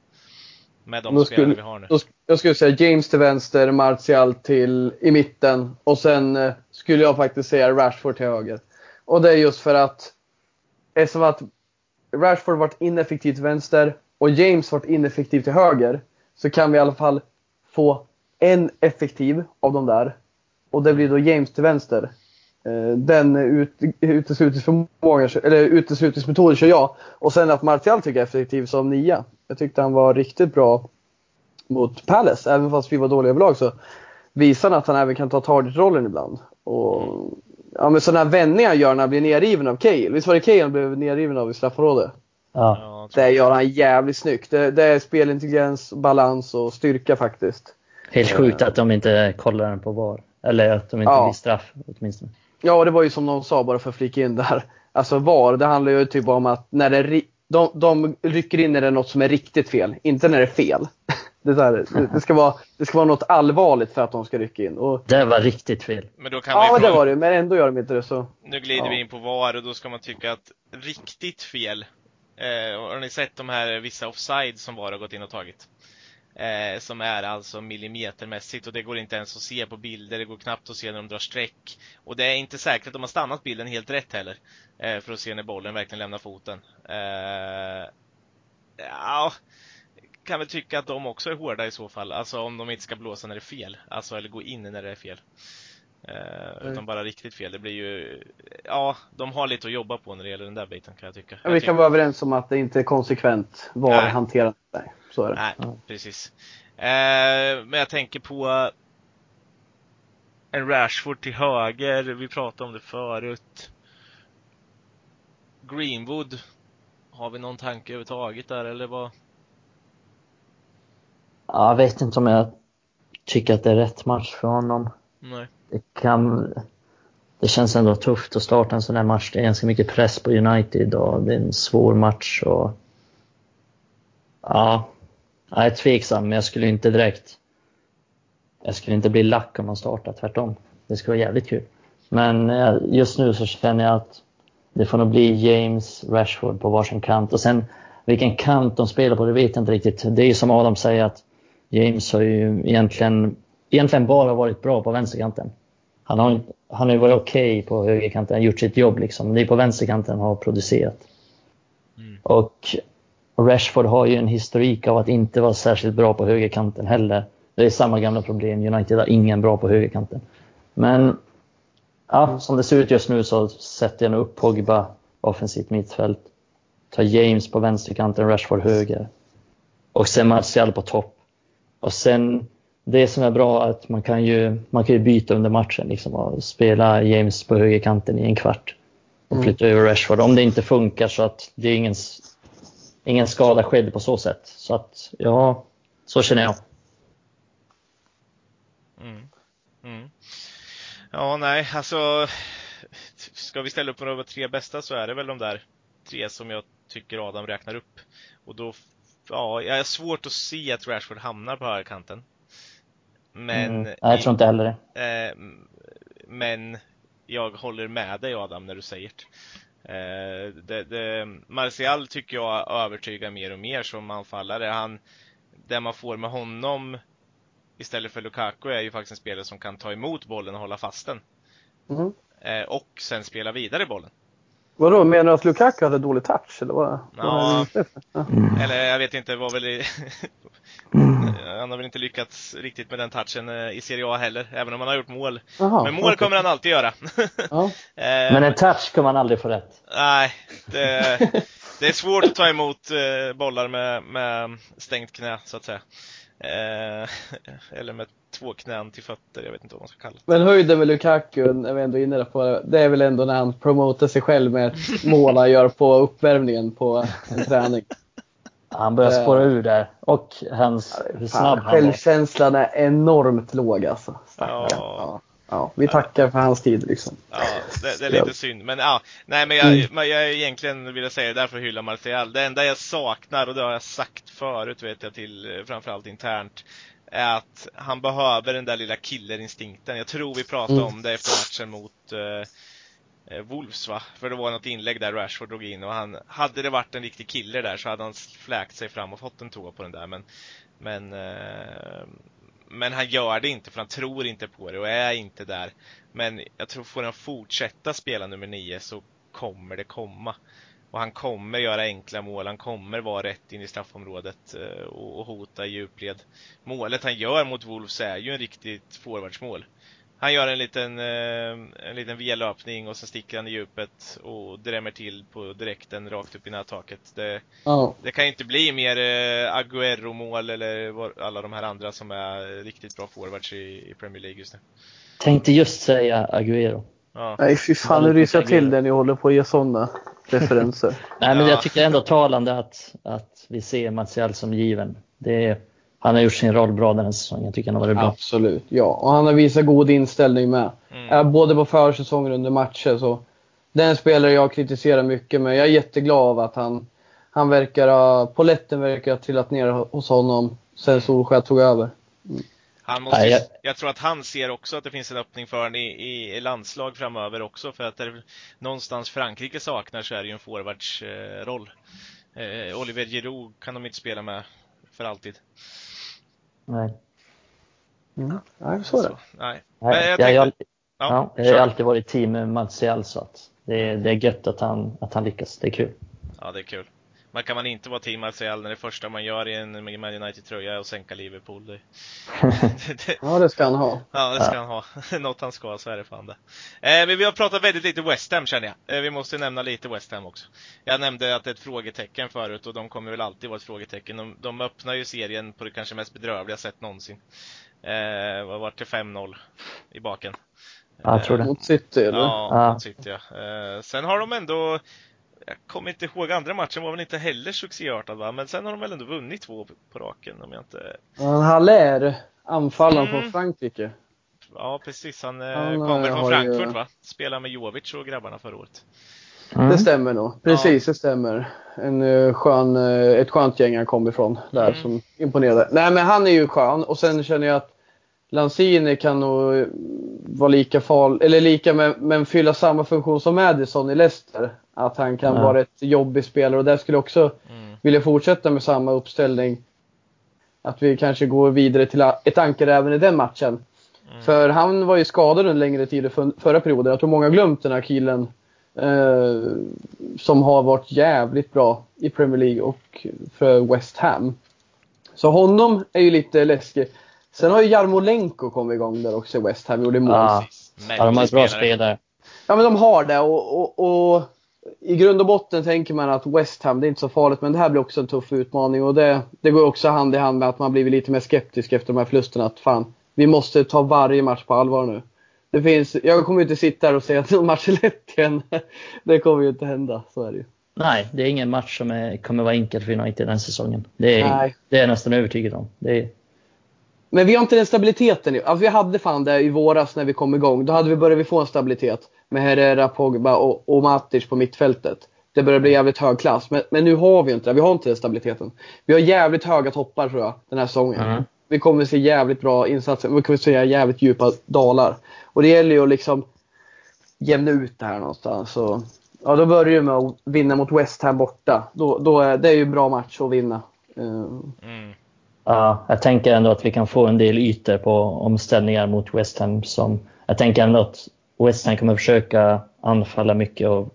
Med de Då spelare skulle- vi har nu. Då, jag skulle säga James till vänster, Martial till i mitten och sen eh, skulle jag faktiskt säga Rashford till höger. Och det är just för att eftersom att Rashford varit ineffektiv till vänster och James varit ineffektiv till höger så kan vi i alla fall få en effektiv av de där. Och det blir då James till vänster. Eh, den ut, uteslutningsförmågan, eller uteslutningsmetoden kör jag. Och sen att Martial tycker jag är effektiv som nia. Jag tyckte han var riktigt bra mot Palace. Även fast vi var dåliga överlag så visar han att han även kan ta target-rollen ibland. Och mm ja, men sådana här vändningar han gör när han blir nerriven av Cale. Visst var det Cale han blev nerriven av i straffområdet? Ja. Det gör han jävligt snyggt. Det, det är spelintelligens, balans och styrka faktiskt. Helt sjukt att de inte kollar den på VAR. Eller att de inte Ja. blir straff åtminstone. Ja, och det var ju som någon sa bara för att flika in där. Alltså VAR, det handlar ju typ om att när det, de, de rycker in när det är något som är riktigt fel, inte när det är fel. Det, här, det, ska vara, det ska vara något allvarligt för att de ska rycka in. Och, Det var riktigt fel. Men då kan ja, men det var det Men ändå gör de inte det så. Nu glider Ja. vi in på VAR och då ska man tycka att riktigt fel. Eh, har ni sett de här vissa offside som VAR har gått in och tagit? Eh, som är alltså millimetermässigt och det går inte ens att se på bilder, det går knappt att se när de drar streck. Och det är inte säkert att de har stannat bilden helt rätt heller. Eh, för att se när bollen verkligen lämnar foten. Eh, ja, kan väl tycka att de också är hårda i så fall. Alltså om de inte ska blåsa när det är fel. Alltså eller gå in när det är fel. Mm. utan bara riktigt fel. Det blir ju, ja, de har lite att jobba på när det gäller den där biten kan jag tycka. Ja, vi kan vara överens om att det inte är konsekvent VAR hanterat. Nej, så är det. Nej, Ja. precis. Eh, men jag tänker på en Rashford till höger. Vi pratade om det förut. Greenwood. Har vi någon tanke överhuvudtaget där eller vad? Ja, jag vet inte om jag tycker att det är rätt match för honom. Nej. Det kan... Det känns ändå tufft att starta en sån här match. Det är ganska mycket press på United och det är en svår match och... Ja. Jag är tveksam, men jag skulle inte direkt... Jag skulle inte bli lack om man startar, tvärtom. Det skulle vara jävligt kul. Men eh, just nu så känner jag att det får nog bli James, Rashford på varsin kant. Och sen vilken kant de spelar på, det vet jag inte riktigt. Det är ju som Adam säger att James har ju egentligen, egentligen bara varit bra på vänsterkanten. Han har, han har ju varit okej på högerkanten, gjort sitt jobb liksom. Det är på vänsterkanten han har producerat. Mm. Och Rashford har ju en historik av att inte vara särskilt bra på högerkanten heller. Det är samma gamla problem, United har ingen bra på högerkanten. Men ja, som det ser ut just nu så sätter jag nog upp Pogba offensivt mittfält. Tar James på vänsterkanten, Rashford höger. Och sen Martial på topp. Och sen det som är bra är att man kan ju, man kan ju byta under matchen liksom och spela James på högerkanten i en kvart. Och Mm. flytta över Rashford. Om det inte funkar så att det är ingen, ingen skada skedd på så sätt. Så att ja, så känner jag. Mm. Mm. Ja, nej, alltså. Ska vi ställa upp på de tre bästa så är det väl de där tre som jag tycker Adam räknar upp. Och då, ja, jag har svårt att se att Rashford hamnar på högerkanten. Men, Mm. Nej, jag tror inte heller det. Eh, men jag håller med dig Adam när du säger det. Eh, det, det. Martial tycker jag övertygar mer och mer som anfallare. Han, det man får med honom istället för Lukaku är ju faktiskt en spelare som kan ta emot bollen och hålla fast den. Mhm. Eh, och sen spela vidare bollen. Vadå, menar du att Lukaku hade dålig touch? Eller vad? Ja. Ja. Eller jag vet inte, vad väl i... Han har väl inte lyckats riktigt med den touchen eh, i Serie A heller, även om han har gjort mål. Jaha, Men mål okej. kommer han alltid göra. Ja. Eh, Men en touch kommer man aldrig få rätt. Nej, det, det är svårt att ta emot eh, bollar med, med stängt knä, så att säga. Eh, eller med två knän till fötter, jag vet inte vad man ska kalla det. Men höjden med Lukaku, när vi ändå är inne på det, det är väl ändå när han promotar sig själv med ett mål han gör på uppvärmningen på en träning. Han börjar Eh. spåra ur där. Och hans, hur snabb han var. självkänslan är enormt låg alltså. Ja. Ja. Ja, vi tackar för hans tid liksom. Ja, det, det är lite synd. Men ja, nej men jag, men jag egentligen vill jag säga det därför hylla Martial. Det enda jag saknar, och det har jag sagt förut vet jag till eh, framförallt internt, är att han behöver den där lilla killerinstinkten. Jag tror vi pratade Mm. om det efter matchen mot, eh, eh, Wolves va? För det var något inlägg där Rashford drog in och han, hade det varit en riktig kille där så hade han fläkt sig fram och fått en tå på den där men, men, eh, men han gör det inte för han tror inte på det och är inte där. Men jag tror får han fortsätta spela nummer nio så kommer det komma. Och han kommer göra enkla mål, han kommer vara rätt in i straffområdet eh, och hota i djupled. Målet han gör mot Wolves är ju en riktigt forwardsmål. Han gör en liten, eh, en liten V-löpning och sen sticker han i djupet och drämmer till på direkten rakt upp i nättaket. Det, oh. det kan inte bli mer eh, Agüero-mål eller alla de här andra som är riktigt bra forwards i, i Premier League just nu. Tänkte just säga Agüero. Ja. Nej fy fan, nu ryser jag till det när jag håller på att ge sådana referenser. Nej men jag tycker ändå talande att, att vi ser Martial som given. Det är, han har gjort sin roll bra den här säsongen. Jag tycker han har varit bra. Absolut, ja. Och han har visat god inställning med. Mm. Både på försäsongen och under matcher. Så den spelare jag kritiserar mycket, men jag är jätteglad av att han, han verkar ha, poletten verkar ha trillat ner hos honom sen Solskjaer tog över. Mm. Han måste, Nej, jag... jag... tror att han ser också att det finns en öppning för honom i, i landslag framöver också för att det någonstans Frankrike saknar så är det ju en forwardsroll. Eh, Oliver Giroud kan de inte spela med för alltid. Nej. Mm. Nej, så är det. nej. Nej, jag, tänkte... jag, ja, jag har alltid varit team med Martial så att det, är, det är gött att han, att han lyckas. Det är kul. Ja, det är kul. Man kan man inte vara team Martial när det första man gör i en Man United-tröja är att sänka Liverpool. Det, ja, det ska han ha. Ja, det ska han ha. Något han ska, så är det fan det. Eh, men vi har pratat väldigt lite West Ham känner jag. Eh, vi måste nämna lite West Ham också. Jag nämnde att det är ett frågetecken förut och de kommer väl alltid vara ett frågetecken. De, de öppnar ju serien på det kanske mest bedrövliga sätt någonsin. Eh, vad var det? 5-0 i baken. Ja, jag tror det. Mot City eller? Ja, ja. mot City ja. Eh, sen har de ändå jag kommer inte ihåg, andra matchen var väl inte heller succéartad va? Men sen har de väl ändå vunnit två på raken om jag inte... Ja, Haller, anfallaren mm. från Frankrike. Ja precis, han, eh, han kommer från Frankfurt ju... va? Spelade med Jovic och grabbarna förra året. Mm. Det stämmer nog. Precis, ja. det stämmer. En uh, skön, ett skönt gäng han kom ifrån där mm. som imponerade. Nej men han är ju skön och sen känner jag att Lanzini kan nog vara lika farlig, eller lika men, men fylla samma funktion som Madison i Leicester. Att han kan ja. vara ett jobbig spelare och där skulle jag också mm. vilja fortsätta med samma uppställning. Att vi kanske går vidare till ett ankare även i den matchen. Mm. För han var ju skadad en längre tid för, förra perioden. Jag tror många har glömt den här killen. Eh, som har varit jävligt bra i Premier League och för West Ham. Så honom är ju lite läskig. Sen har ju Jarmolenko kommit igång där också i West Ham, gjorde mål ja. ja, de har ett bra spelare. Ja, men de har det och, och, och, i grund och botten tänker man att West Ham, det är inte så farligt, men det här blir också en tuff utmaning och det, det går också hand i hand med att man blivit lite mer skeptisk efter de här förlusterna. Att fan, vi måste ta varje match på allvar nu. Det finns, jag kommer inte sitta här och säga att någon match är lätt igen. Det kommer ju inte hända, så är det ju. Nej, det är ingen match som är, kommer vara enkel för United den säsongen. Det är, Nej. det är jag nästan övertygad om. Det är, men vi har inte den stabiliteten. Alltså vi hade fan det i våras när vi kom igång. Då hade vi börjat få en stabilitet med Herrera, Pogba och, och Matic på mittfältet. Det börjar bli jävligt hög klass. Men, men, nu har vi inte det. Vi har inte den stabiliteten. Vi har jävligt höga toppar tror jag den här säsongen. Mm. Vi kommer se jävligt bra insatser. Vi kommer se jävligt djupa dalar. Och det gäller ju att liksom jämna ut det här någonstans. Så, ja, då börjar det med att vinna mot West Ham borta. Då, då är, det är ju en bra match att vinna. Uh. Mm. Ja, jag tänker ändå att vi kan få en del ytor på omställningar mot West Ham. Som, jag tänker ändå att West Ham kommer försöka anfalla mycket. Och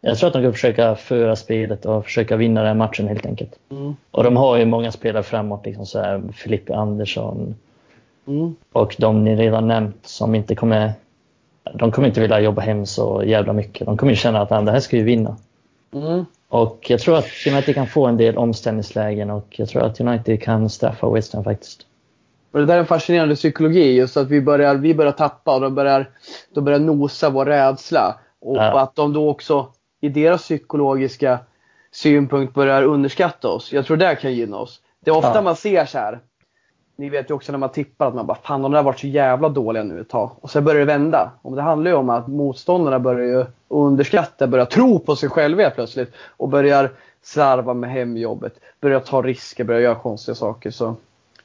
jag tror att de kommer försöka föra spelet och försöka vinna den matchen helt enkelt. Mm. Och de har ju många spelare framåt, liksom så här Filippe Andersson mm. och de ni redan nämnt som inte kommer de kommer inte vilja jobba hem så jävla mycket. De kommer känna att det här ska vi vinna. Mm. Och jag tror att United kan få en del omställningslägen och jag tror att United kan straffa West Ham faktiskt. Och det där är en fascinerande psykologi, just att vi börjar, vi börjar tappa och de börjar, de börjar nosa vår rädsla. Och, ja. att de då också i deras psykologiska synpunkt börjar underskatta oss. Jag tror det kan gynna oss. Det är ofta ja. man ser så här. Ni vet ju också när man tippar att man bara fan de där har varit så jävla dåliga nu ett tag. Och sen börjar det vända. Och det handlar ju om att motståndarna börjar ju underskatta, börjar tro på sig själva helt plötsligt. Och börjar slarva med hemjobbet. Börjar ta risker, börjar göra konstiga saker. Så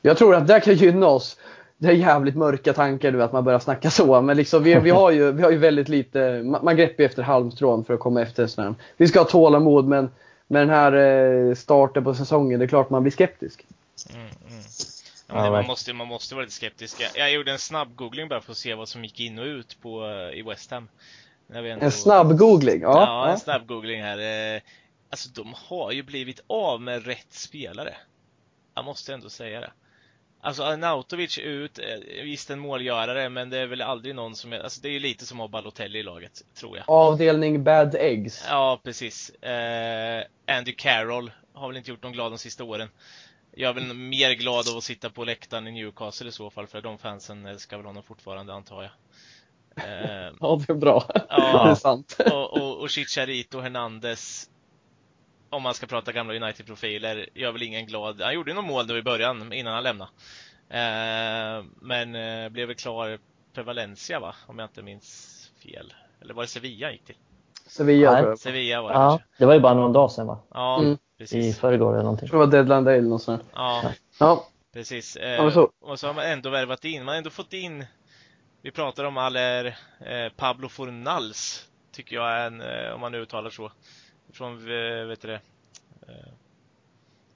jag tror att det kan gynna oss. det är jävligt mörka tankar nu att man börjar snacka så. Men liksom, vi, vi, har ju, vi har ju väldigt lite, man, greppar ju efter halmstrån för att komma efter snön. Vi ska ha tålamod men med den här eh, starten på säsongen, det är klart man blir skeptisk. Mm, mm. Ja, man, måste, man måste vara lite skeptisk. Jag, jag gjorde en snabb googling bara för att se vad som gick in och ut på, i West Ham. Ändå... En snabb googling? Ja, ja, en snabb googling här. Alltså de har ju blivit av med rätt spelare. Jag måste ändå säga det. Alltså Arnautovic ut, eh, visst en målgörare, men det är väl aldrig någon som är, alltså det är ju lite som att ha Balotelli i laget, tror jag. Avdelning bad eggs. Ja, precis. Eh, Andy Carroll har väl inte gjort någon glad de sista åren. Jag är väl mer glad av att sitta på läktaren i Newcastle i så fall, för de fansen älskar väl honom fortfarande, antar jag. Eh, ja, det är bra. Ja, det är sant. och, och, och Chicharito Hernandez om man ska prata gamla United-profiler, gör väl ingen glad. Han gjorde ju något mål nu i början innan han lämnade. Eh, men eh, blev väl klar för Valencia va? Om jag inte minns fel. Eller var det Sevilla han gick till? Sevilla jag. Sevilla var det ja, kanske. Det var ju bara någon dag sedan va? Ja, mm. Precis. I förrgår eller någonting. Jag tror det var Deadline Day eller något sånt. Ja, ja. precis. Eh, så. Och så har man ändå värvat in, man har ändå fått in vi pratar om Aller eh, Pablo Fornals, tycker jag är en, eh, om man uttalar så från, eh, vet du det, eh,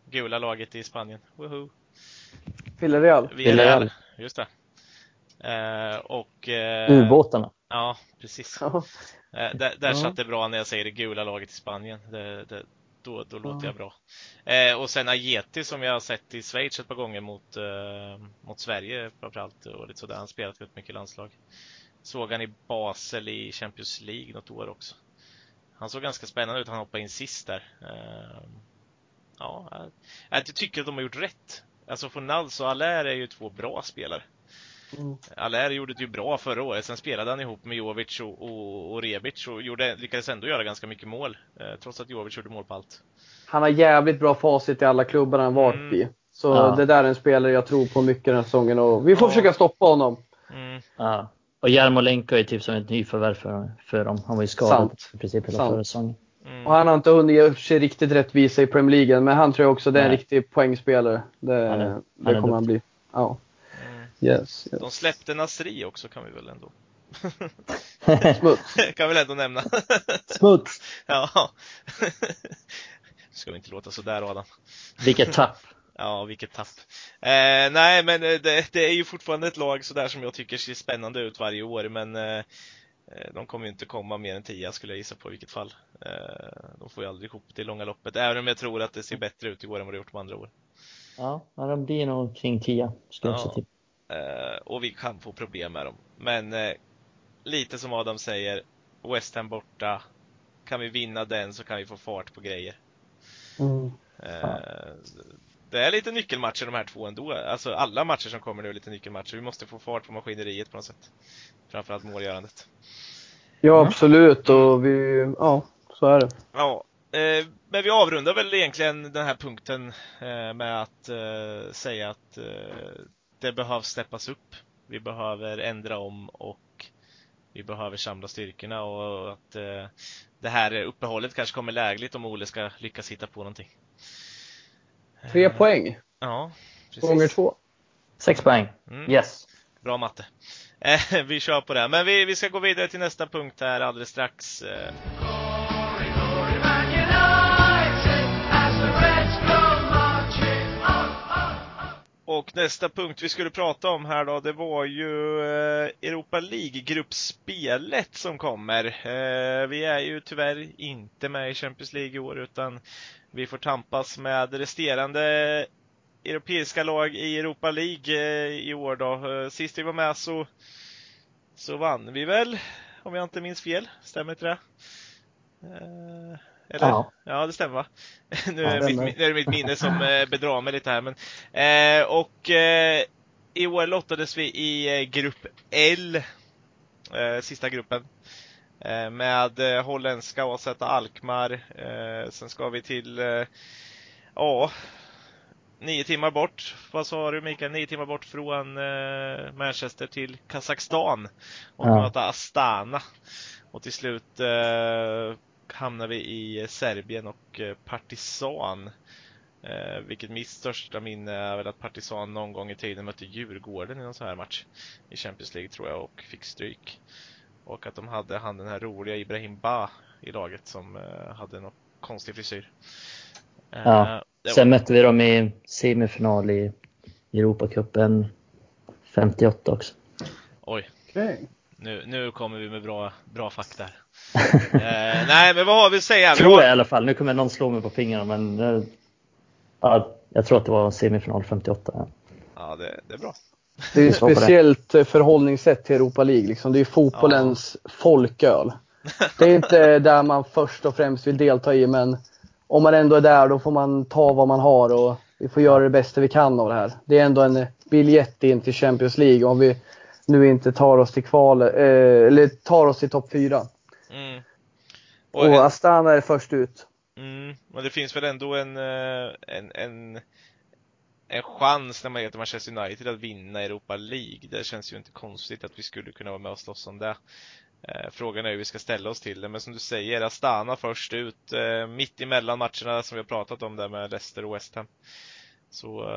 gula laget i Spanien. Woho! Villarreal. Villarreal, just det. Eh, och... Eh, Ubåtarna. Ja, precis. Ja. Eh, där där Ja. satt det bra när jag säger det gula laget i Spanien. Det, det, då, då låter jag bra. Eh, och sen Ajeti som jag har sett i Schweiz ett par gånger mot, eh, mot Sverige framförallt och lite sådär. Han spelat väldigt mycket landslag. Såg han i Basel i Champions League något år också. Han såg ganska spännande ut. Han hoppade in sist där. Eh, ja, jag, jag tycker att de har gjort rätt. Alltså Fornals och Allaire är ju två bra spelare. Mm. Allaire gjorde det ju bra förra året. Sen spelade han ihop med Jovic och, och, och Rebic och gjorde, lyckades ändå göra ganska mycket mål. Eh, trots att Jovic gjorde mål på allt. Han har jävligt bra facit i alla klubbar han varit Mm. i. Så Ja. det där är en spelare jag tror på mycket den här säsongen och vi får Ja. försöka stoppa honom. Mm. Ja. Och Jarmolenko är typ som ett nyförvärv för, för dem. Han var ju skadad Sant. i princip hela förra säsongen. Mm. Och han har inte hunnit ge sig riktigt rättvisa i Premier League men han tror jag också det är en Nej. riktig poängspelare. Det, Han är- han det kommer han bli. Ja. Yes, yes. De släppte Nasri också kan vi väl ändå Smuts. kan vi väl ändå nämna. Smuts! ja. Ska vi inte låta sådär Adam. Vilket tapp! Ja, vilket tapp. Eh, nej, men eh, det, det är ju fortfarande ett lag sådär som jag tycker ser spännande ut varje år, men eh, eh, de kommer ju inte komma mer än 10 skulle jag gissa på i vilket fall. Eh, de får ju aldrig ihop det i långa loppet, även om jag tror att det ser bättre ut i år än vad det gjort de andra år. Ja, de blir nog kring 10 skulle jag Ja. tippa. Och vi kan få problem med dem. Men eh, lite som Adam säger, West Ham borta. Kan vi vinna den så kan vi få fart på grejer. Mm. Eh, Det är lite nyckelmatcher de här två ändå. Alltså alla matcher som kommer nu är lite nyckelmatcher. Vi måste få fart på maskineriet på något sätt. Framförallt målgörandet. Ja absolut och vi, ja så är det. Ja, eh, men vi avrundar väl egentligen den här punkten eh, med att eh, säga att eh, det behövs steppas upp. Vi behöver ändra om och vi behöver samla styrkorna och att eh, det här uppehållet kanske kommer lägligt om Ole ska lyckas hitta på någonting. Tre Eh, poäng Ja, precis. gånger två. Sex poäng. Mm. Yes. Bra matte. Eh, vi kör på det. Men vi, vi ska gå vidare till nästa punkt här alldeles strax. Och nästa punkt vi skulle prata om här då, det var ju eh, Europa League-gruppspelet som kommer. Eh, vi är ju tyvärr inte med i Champions League i år utan vi får tampas med resterande europeiska lag i Europa League eh, i år då. Sist vi var med så, så vann vi väl, om jag inte minns fel. Stämmer inte det? Eller? Ja. Ja, det stämmer va? nu, Ja, är det mitt, är det mitt minne som eh, bedrar mig lite här. Men, eh, och eh, i år lottades vi i eh, grupp L, eh, sista gruppen. Eh, med eh, holländska AZ Alkmaar. Sen ska vi till, ja, nio timmar bort. Vad sa du Mikael? Nio timmar bort från Manchester till Kazakstan. Och Ja. möta Astana. Och till slut eh, hamnar vi i Serbien och eh, Partizan. Eh, vilket mitt största minne är väl att Partizan någon gång i tiden mötte Djurgården i någon sån här match i Champions League tror jag och fick stryk. Och att de hade han den här roliga Ibrahim Ba i laget som eh, hade någon konstig frisyr. Eh, Ja. Sen mötte vi dem i semifinal i Europacupen 58 också. Oj, Okej. nu, nu kommer vi med bra, bra fakta. Eh, nej, men vad har vi att säga? Tror jag i alla fall. Nu kommer någon slå mig på fingrarna men eh, ja, jag tror att det var semifinal 58. Ja. Ja, det, det är bra. Det är ett speciellt eh, förhållningssätt till Europa League. Liksom. Det är fotbollens folköl. Det är inte där man först och främst vill delta i, men om man ändå är där då får man ta vad man har och vi får göra det bästa vi kan av det här. Det är ändå en biljett in till Champions League om vi nu inte tar oss till kval, eh, eller tar oss till topp 4. Mm. Och, Och, Astana är först ut. mm, men det finns väl ändå en, eh, en, en, en chans när man heter Manchester United att vinna Europa League. Det känns ju inte konstigt att vi skulle kunna vara med och slåss om det. Eh, Frågan är hur vi ska ställa oss till det, men som du säger, Astana först ut, eh, mitt emellan matcherna som vi har pratat om där med Leicester och West Ham. Så,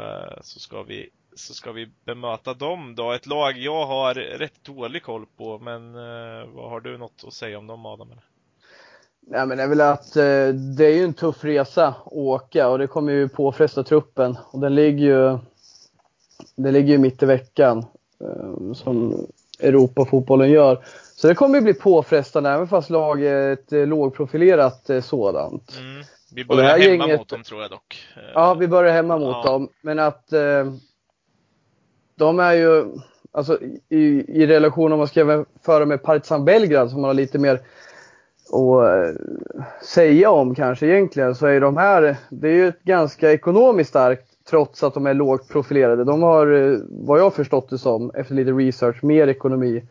så, ska vi, så ska vi bemöta dem då. Ett lag jag har rätt dålig koll på, men eh, vad har du något att säga om dem Adam? Nej, men det är väl att eh, det är ju en tuff resa att åka och det kommer ju påfresta truppen. Och den ligger ju, den ligger ju mitt i veckan eh, som Europafotbollen gör. Så det kommer ju bli påfrestande även fast laget är ett lågprofilerat sådant. Mm. Vi börjar hemma gänget- mot dem tror jag dock. Ja, vi börjar hemma mot Ja. dem. Men att eh, de är ju, alltså i, i relation om man ska jämföra med Partizan Belgrad som man har lite mer att eh, säga om kanske egentligen så är de här, det är ju ett ganska ekonomiskt starkt trots att de är lågt profilerade. De har, eh, vad jag förstått det som, efter lite research, mer ekonomi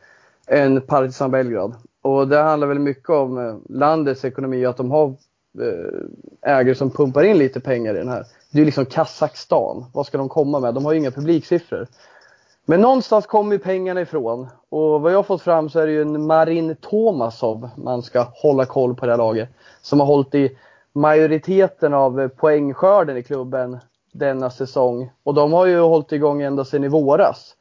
än Partizan Belgrad. Och det handlar väl mycket om eh, landets ekonomi och att de har ägare som pumpar in lite pengar i den här. Det är ju liksom Kazakstan. Vad ska de komma med? De har ju inga publiksiffror. Men någonstans kommer ju pengarna ifrån. Och vad jag har fått fram så är det ju en Marin Tomasov man ska hålla koll på det här laget. Som har hållit i majoriteten av poängskörden i klubben denna säsong. Och de har ju hållit igång ända sedan i våras.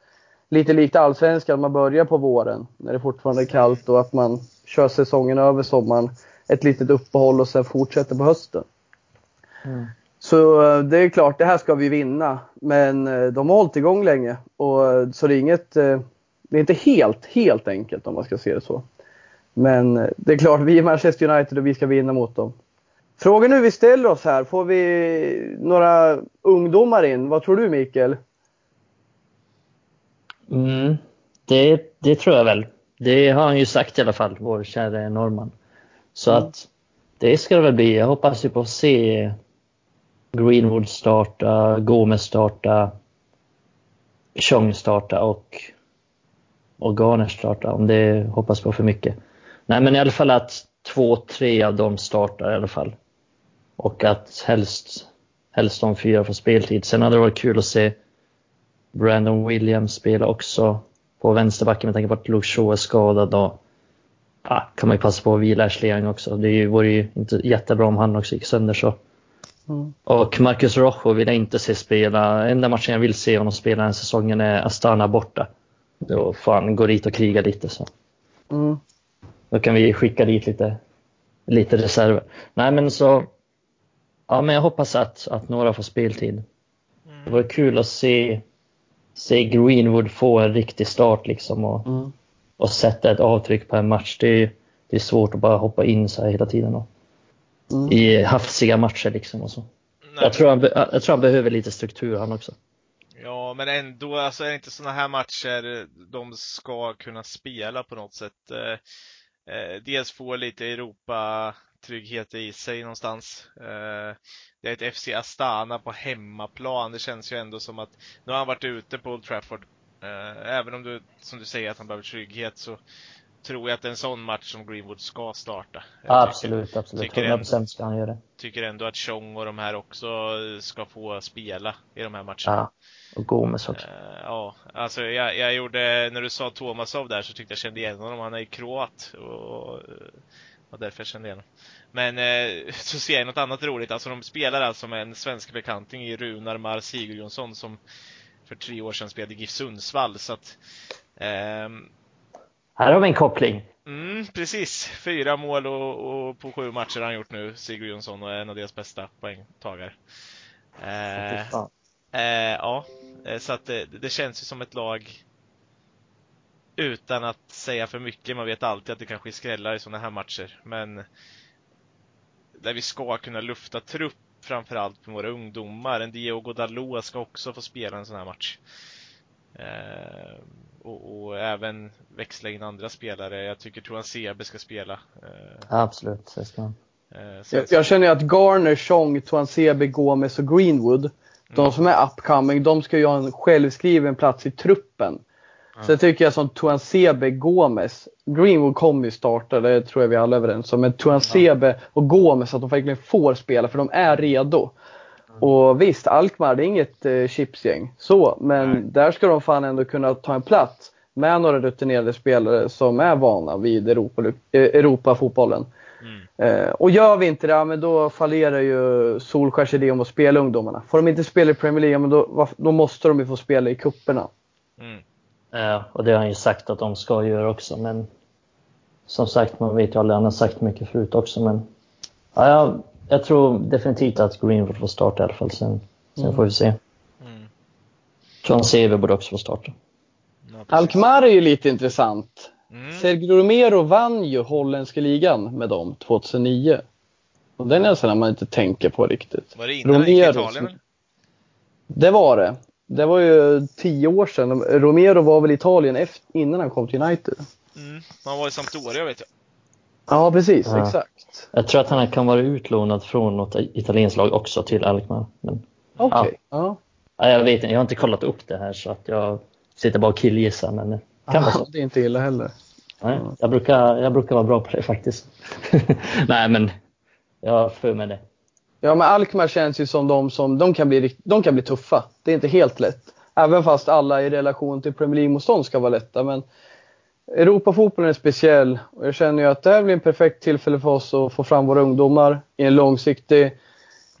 Lite likt allsvenskan, man börjar på våren när det fortfarande är kallt och att man kör säsongen över sommaren. Ett litet uppehåll och sen fortsätter på hösten. Mm. Så eh, det är klart, det här ska vi vinna. Men eh, de har hållit igång länge. Och, eh, så det är inget, det är inte helt, helt enkelt om man ska se det så. Men det är klart, vi är Manchester United och vi ska vinna mot dem. Frågan hur vi ställer oss här. Får vi några ungdomar in? Vad tror du Mikael? Mm, det, det tror jag väl. Det har han ju sagt i alla fall, vår kära norrman. Så Mm. att det ska det väl bli. Jag hoppas ju på att se Greenwood starta, Gomez starta, Chong starta och, och Garner starta om det hoppas på för mycket. Nej men i alla fall att två, tre av dem startar i alla fall. Och att helst, helst de fyra får speltid. Sen hade det varit kul att se Brandon Williams spela också på vänsterbacken med tanke på att Luke Shaw är skadad. Och, ah, kan man ju passa på att vila Ashley Young också. Det vore ju inte jättebra om han också gick sönder så. Mm. Och Marcus Rojo vill jag inte se spela. Enda matchen jag vill se honom spela den säsongen är Astana borta. Då får han gå dit och kriga lite så. Mm. Då kan vi skicka dit lite, lite reserver. Nej men så, ja men jag hoppas att, att några får speltid. Det vore kul att se, se Greenwood få en riktig start liksom och, Mm. och sätta ett avtryck på en match. Det är, det är svårt att bara hoppa in så här hela tiden och, Mm. i hafsiga matcher liksom och så. Nej, Jag tror, han, jag tror han behöver lite struktur han också. Ja, men ändå, alltså är det inte sådana här matcher de ska kunna spela på något sätt. Eh, eh, dels få lite Europa-trygghet i sig någonstans. Eh, det är ett FC Astana på hemmaplan. Det känns ju ändå som att, nu har han varit ute på Old Trafford. Eh, även om du, som du säger, att han behöver trygghet så tror jag att det är en sån match som Greenwood ska starta. Jag tycker- Absolut, absolut. tycker 100% ska han göra det. Tycker ändå att Chong och de här också ska få spela i de här matcherna. Ja. Och Gomes också. Eh, ja, alltså jag, jag gjorde, när du sa Tomasov där så tyckte jag kände igen honom. Han är ju kroat och, och därför jag kände igen honom. Men eh, så ser jag något annat roligt. Alltså de spelar alltså med en svensk bekanting i Runar Mar Sigurjonsson som för tre år sedan spelade i GIF Sundsvall. Så att, ehm, Här har vi en koppling. Mm, precis. Fyra mål och, och på sju matcher har han gjort nu, Sigurd Jonsson, och är en av deras bästa poängtagare. Eh, eh, ja, eh, så att det, det känns ju som ett lag utan att säga för mycket. Man vet alltid att det kanske skrällar i sådana här matcher, men där vi ska kunna lufta trupp framförallt med våra ungdomar. En Diogo Dalot ska också få spela en sån här match. Eh, och, och även växla in andra spelare. Jag tycker Toan Sebe ska spela. Eh, Absolut, det ska han. eh, Jag, jag känner att Garner, Chong, Tuansebe, Gomes och Greenwood, de som är upcoming, de ska ju ha en självskriven plats i truppen. Så jag tycker jag som Tuansebe, Gomes, Greenwood kommer ju starta, det tror jag vi alla är överens om. Men Tuansebe och Gomes, att de verkligen får spela för de är redo. Och visst, Alkmaar det är inget eh, chipsgäng så, men Nej. där ska de fan ändå kunna ta en plats med några rutinerade spelare som är vana vid Europa, eh, Europafotbollen. Mm. Eh, och gör vi inte det, men då fallerar ju Solskjärs idé om att spela ungdomarna. Får de inte spela i Premier League, men då, då måste de ju få spela i kupperna. Mm. Ja, och det har han ju sagt att de ska göra också, men som sagt, man vet ju aldrig, han har sagt mycket förut också, men ja, jag, tror definitivt att Greenwood får starta i alla fall, sen, sen får vi se. Mm. John Sebe borde också få starta. Ja. Alkmaar är ju lite intressant. Mm. Sergio Romero vann ju holländska ligan med dem 2009. Och den är en sån man inte tänker på riktigt. Var det innan han gick Romero Italien? som- eller? Det var det. Det var ju tio år sedan. Romero var väl i Italien efter, innan han kom till United. Mm. Han var i Sampdoria vet jag. Ja, precis. Ja. Exakt. Jag tror att han kan vara utlånad från något italienskt lag också till Alkmaar. Okej. Ja. ja, jag vet inte, jag har inte kollat upp det här så att jag sitter bara och killgissar, men det kan vara så. Det är inte illa heller. Nej, jag, brukar, jag brukar vara bra på det faktiskt. Nej, men jag har för mig det. Ja, men Alkmaar känns ju som de som, de kan bli, de kan bli tuffa. Det är inte helt lätt. Även fast alla i relation till Premier League-motstånd ska vara lätta. Men Europafotbollen är speciell och jag känner ju att det här blir en perfekt tillfälle för oss att få fram våra ungdomar i en långsiktig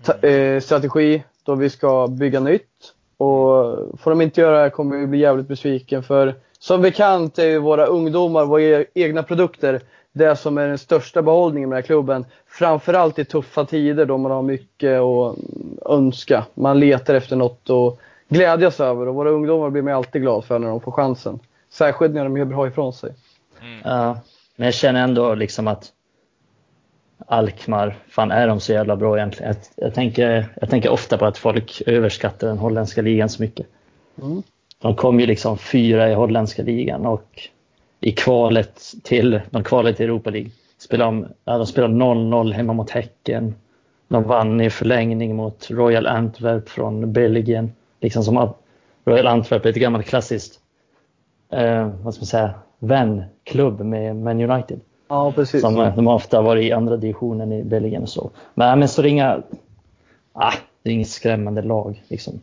ta- eh, strategi då vi ska bygga nytt. Och får de inte göra det här kommer vi bli jävligt besviken för som bekant är ju våra ungdomar, våra e- egna produkter, det som är den största behållningen med den här klubben. Framförallt i tuffa tider då man har mycket att önska. Man letar efter något att glädjas över och våra ungdomar blir man alltid glad för när de får chansen. Särskilt när de gör bra ifrån sig. Mm. Ja, men jag känner ändå liksom att Alkmaar, fan är de så jävla bra egentligen? Jag, jag, tänker, jag tänker ofta på att folk överskattar den holländska ligan så mycket. Mm. De kom ju liksom fyra i holländska ligan och i kvalet till, de kvalet till Europa League spelade de, spelade 0-0 hemma mot Häcken. De vann i förlängning mot Royal Antwerp från Belgien. Liksom som att Royal Antwerp är ett gammalt klassiskt eh, vad ska man säga, vänklubb med Man United. Ja, precis. Som, eh, de har ofta varit i andra divisionen i Belgien och så. Men, men så det är inga, ah, det är inget skrämmande lag. Liksom.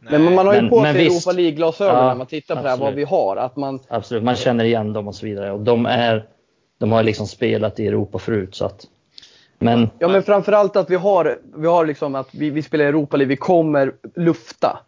Nej. Men man har ju Men- på sig. Europa League-glasögon Ja, när man tittar på det här, vad vi har. Att man, Absolut, man känner igen dem och så vidare. Och de, är, de har liksom spelat i Europa förut. Så att, men Ja men framförallt att vi har, vi har liksom att vi, vi spelar Europa League, vi kommer lufta.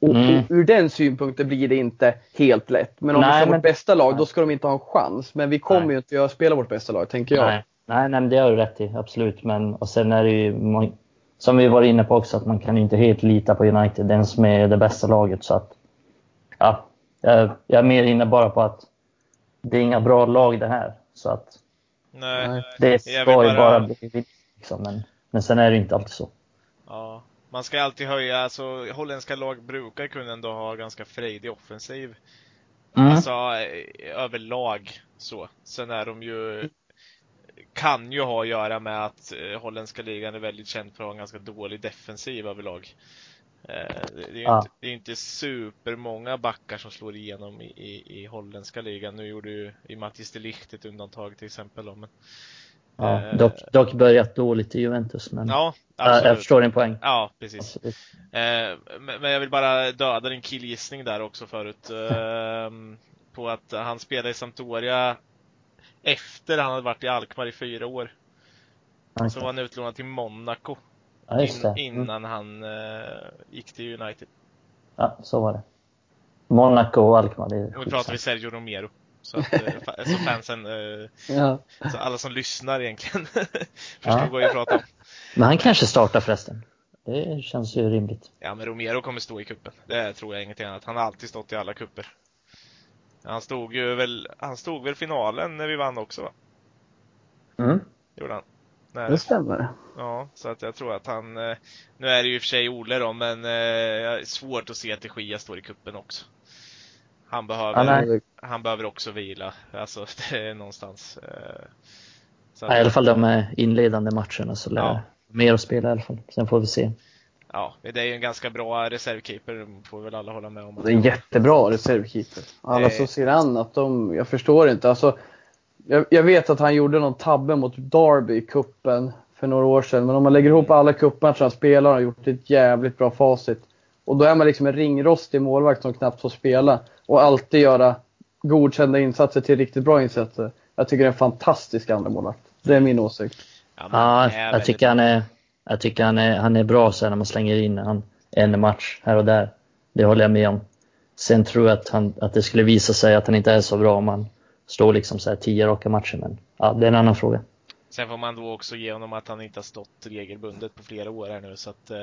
Och, Mm. och ur den synpunkten blir det inte helt lätt. Men om Nej, vi ska men- vårt bästa lag, då ska de inte ha en chans. Men vi kommer Nej. ju inte göra spela vårt bästa lag, tänker jag. nej, nej, nej, men det har du rätt i. Absolut. Men, och sen är det ju, man, som vi var inne på också, att man kan ju inte helt lita på United. Den som är det bästa laget. Så att, ja, jag, jag är mer inne bara på att det är inga bra lag det här. Så att Nej. Det ska ju bara- bara bli vinst. Liksom. Men, men sen är det inte alltid så. Ja. Man ska alltid höja, alltså holländska lag brukar kunna ändå ha ganska frejdig offensiv. Mm. Alltså eh, överlag så. Sen är de ju kan ju ha att göra med att eh, holländska ligan är väldigt känd för att ha en ganska dålig defensiv överlag. Eh, det är ju Ja. inte, det är inte supermånga backar som slår igenom i, i, i holländska ligan. Nu gjorde ju i Mattis de Ligt ett undantag till exempel. Men, Ja, eh, dock, dock börjat dåligt i Juventus. Men Ja, ja, jag absolut. förstår din poäng. Ja, precis. Absolut. Eh, men jag vill bara döda din killgissning där också förut. Eh, på att han spelade i Sampdoria efter han hade varit i Alkmaar i fyra år. Han- Så var han utlånad till Monaco Ja, in, Mm. innan han eh, gick till United. Ja, så var det. Monaco och Alkmaar, nu pratar vi Sergio Romero. Så, att, eh, så fansen, eh, Ja. så alla som lyssnar egentligen förstår Ja. vad vi pratar om. Men han kanske startar förresten. Det känns ju rimligt. Ja, men Romero kommer stå i kuppen. Det tror jag ingenting annat. Han har alltid stått i alla kupper. Han stod ju väl, han stod väl finalen när vi vann också va? Mm. Gjorde han. När, Det stämmer. Ja, så att jag tror att han, eh, nu är det ju i och för sig Ole då, men eh, jag är svårt att se att de Gia står i kuppen också. Han behöver, Ja, nej. han behöver också vila, alltså det är någonstans. eh, Så Ja, I alla fall de inledande matcherna så lär Ja. mer att spela i alla fall. Sen får vi se. Ja, det är ju en ganska bra reservkeeper, får väl alla hålla med om. Det är en jättebra reservkeeper. Alla Eh. som ser an att de, jag förstår inte. Alltså, jag, jag vet att han gjorde någon tabbe mot Derby i kuppen för några år sedan. Men om man lägger ihop alla cupmatcher han spelar har han gjort ett jävligt bra facit. Och då är man liksom en ringrostig målvakt som knappt får spela. Och alltid göra godkända insatser till riktigt bra insatser. Jag tycker det är en fantastisk andra målvakt. Det är min åsikt. Ja, Ja, jag tycker han är, jag tycker han är, han är bra sen när man slänger in han, en match här och där. Det håller jag med om. Sen tror jag att, han, att det skulle visa sig att han inte är så bra om han står liksom så här tio raka matcher. Men ja, det är en annan fråga. Sen får man då också ge honom att han inte har stått regelbundet på flera år här nu så att eh,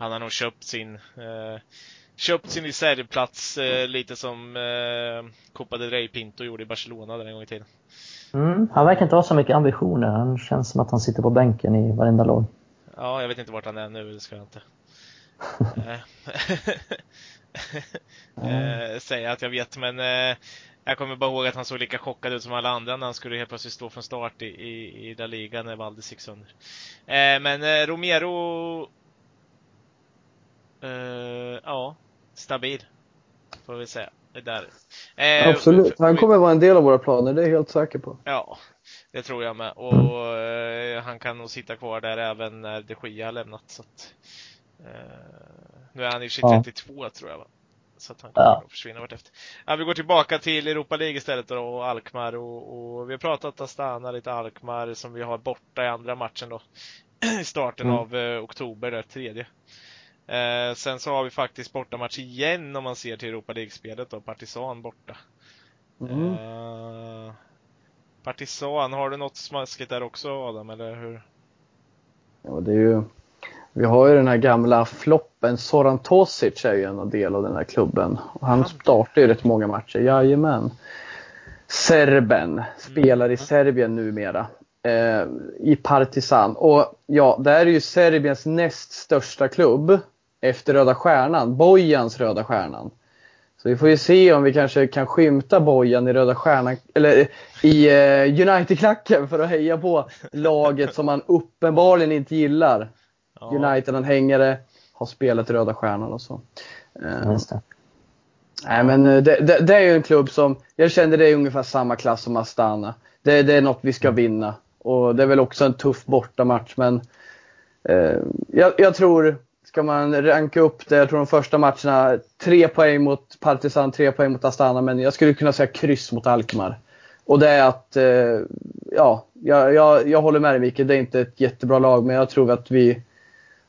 han har nog köpt sin eh, köpt sin reservplats eh, lite som eh, Copa del Rey Pinto gjorde i Barcelona den en gång i tiden. Mm, han verkar inte ha så mycket ambitioner. Han känns som att han sitter på bänken i varenda lag. Ja, jag vet inte vart han är nu, det ska jag inte eh, säga att jag vet, men eh, jag kommer bara ihåg att han såg lika chockad ut som alla andra när han skulle helt plötsligt stå från start i, i, i La Liga när Valdis gick sönder. Men Romero eh, ja, stabil. Får vi säga. Det där. Eh, Absolut. Han kommer vara en del av våra planer, det är jag helt säker på. Ja, det tror jag med. Och eh, han kan nog sitta kvar där även när de Gia har lämnat. Så att, nu är han i och Ja. 32 tror jag va? Så att han kommer Ja. nog försvinna vartefter. Ja, vi går tillbaka till Europa League istället då, och Alkmaar och, och vi har pratat Astana lite Alkmaar som vi har borta i andra matchen då. I starten Mm. av oktober, där tredje. Eh, sen så har vi faktiskt bortamatch igen om man ser till Europa League-spelet då, Partisan borta. Mm. Eh, Partisan, har du något smaskigt där också Adam, eller hur? Ja, det är ju, vi har ju den här gamla floppen, Soran Tosic är ju en del av den här klubben. Och han startar ju rätt många matcher, jajamän. Serben, spelar i Serbien numera. Eh, I Partizan. Och ja, det här är ju Serbiens näst största klubb. Efter Röda Stjärnan, Bojans Röda Stjärnan. Så vi får ju se om vi kanske kan skymta Bojan i Röda Stjärnan, eller i eh, United-klacken för att heja på laget som man uppenbarligen inte gillar. Ja, United-anhängare, har spelat i Röda Stjärnan och så. Eh, Just det. Nej men eh, det, det, det är ju en klubb som, jag kände det är ungefär samma klass som Astana. Det, det är något vi ska vinna. Och det är väl också en tuff bortamatch men eh, jag, jag tror, ska man ranka upp det, jag tror de första matcherna, tre poäng mot Partizan, tre poäng mot Astana men jag skulle kunna säga kryss mot Alkmaar. Och det är att, eh, ja, jag, jag, jag håller med dig Mikael, det är inte ett jättebra lag men jag tror att vi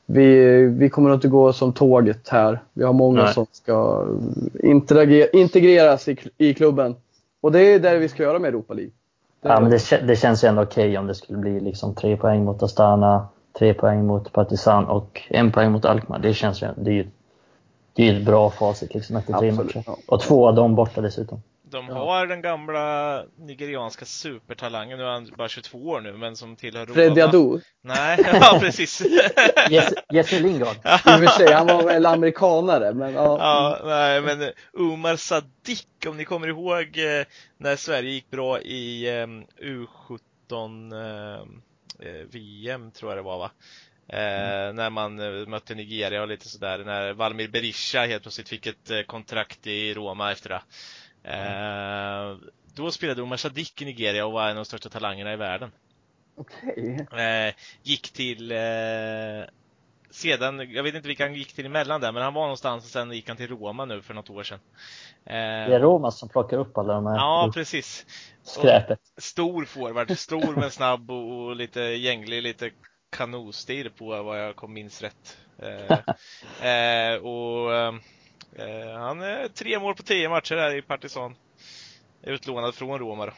vi, vi kommer inte gå som tåget här. Vi har många Nej. som ska integreras i, i klubben. Och det är det vi ska göra med Europa League. Ja, men det, det känns ju ändå okej om det skulle bli liksom tre poäng mot Astana, tre poäng mot Partizan och en poäng mot Alkmaar. Det känns ju, det är ju det är ett bra facit liksom efter tre matcher. Och två av dem borta dessutom. De Ja. har den gamla nigerianska supertalangen, nu är han bara 22 år nu, men som tillhör Roma. Adu. Nej, ja precis. Jesse, Jesse Lingard. I och för sig, han var väl amerikanare. Men, ja. Ja, nej men Umar Sadiq, om ni kommer ihåg eh, när Sverige gick bra i eh, U17 eh, eh, VM tror jag det var va? Eh, När man eh, mötte Nigeria och lite sådär, när Valmir Berisha helt plötsligt fick ett eh, kontrakt i Roma efter det. Eh, då spelade Umar Sadiq i Nigeria och var en av de största talangerna i världen. Okej. Eh, gick till eh, sedan, jag vet inte vilka han gick till emellan där, men han var någonstans och sen gick han till Roma nu för något år sedan. Eh, Det är Roma som plockar upp alla de här Ja, precis. skräpet. Stor forward, stor men snabb och, och lite gänglig, lite kanosstil på vad jag kom minns rätt. Eh, eh, och eh, han är tre mål på tio matcher här i Partizan. Utlånad från Roma då.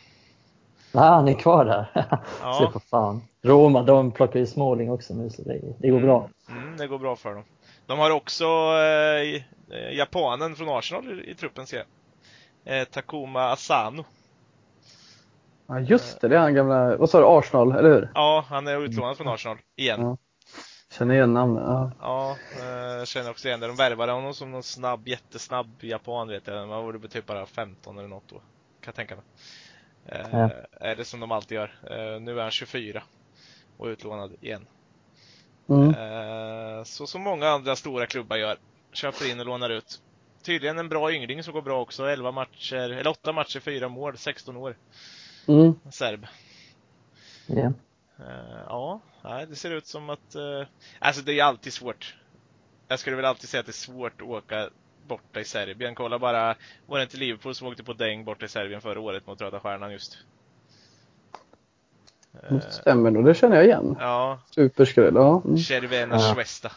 Ja, han är kvar där. Ja. Se på fan. Roma, de plockar ju Småling också nu så det, det går bra. Mm, det går bra för dem. De har också eh, eh, japanen från Arsenal i, i truppen ser jag. Eh, Takuma Asano. Ja, just det. Det är han gamla, vad sa du, Arsenal, eller hur? Ja, han är utlånad från Arsenal igen. Ja. Känner igen namnet. Ja. Ja, eh, jag känner också igen det. De värvade honom som någon snabb, jättesnabb japan vet jag. Man borde typ bara 15 eller något då. Kan jag tänka mig. Eh, Ja. Är det som de alltid gör. Eh, nu är han 24 och utlånad igen. Mm. Så som många andra stora klubbar gör. Köper in och lånar ut. Tydligen en bra yngling som går bra också. 11 matcher, eller 8 matcher, 4 mål, 16 år. Mm. Serb. Ja. Eh, ja, nej, det ser ut som att... eh, alltså det är alltid svårt. Jag skulle väl alltid säga att det är svårt att åka borta i Serbien. Kolla bara, var det inte Liverpool som åkte på däng borta i Serbien förra året mot Röda Stjärnan just? Eh, Det stämmer nog, det känner jag igen. ja, Superskräll. Ja. Mm. Cervena Ja. Schwesta.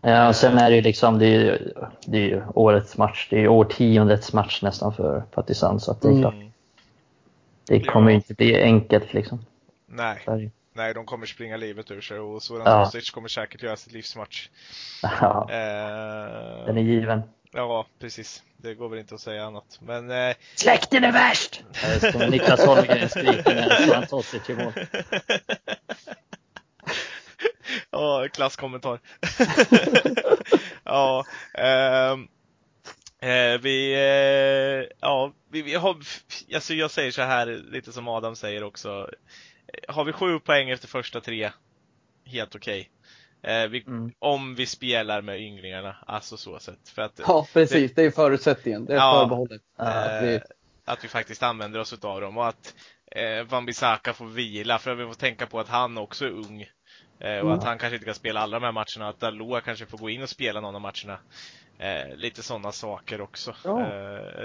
ja, och sen är det ju liksom, det är ju, det är ju årets match. Det är ju årtiondets match nästan för Partizan så att det är Mm. klart. Mm. Det kommer ju Ja. inte bli enkelt liksom. Nej, Så är det ju. nej, de kommer springa livet ur sig och Soran Ja. Tosic kommer säkert göra sitt livsmatch. Ja, Eh, den är given. ja, precis. Det går väl inte att säga annat. Men eh, Släkten är värst! Står Niklas Holmgren skriker när Soran Tosic i mål. Ja, klasskommentar. ja, ehm, eh, vi, eh, ja, vi, vi har, alltså jag säger så här, lite som Adam säger också. Har vi sju poäng efter första tre, helt okej. Eh, vi, Mm. Om vi spelar med ynglingarna, alltså så sett. För att, ja, precis. Det är förutsättningen. Det är Ja. förbehållet. eh, vi- att vi faktiskt använder oss utav dem och att eh, Van Bissaka får vila för vi får tänka på att han också är ung. Eh, och Mm. att han kanske inte kan spela alla de här matcherna, att Dalot kanske får gå in och spela någon av matcherna. Eh, lite sådana saker också. Ja. Eh,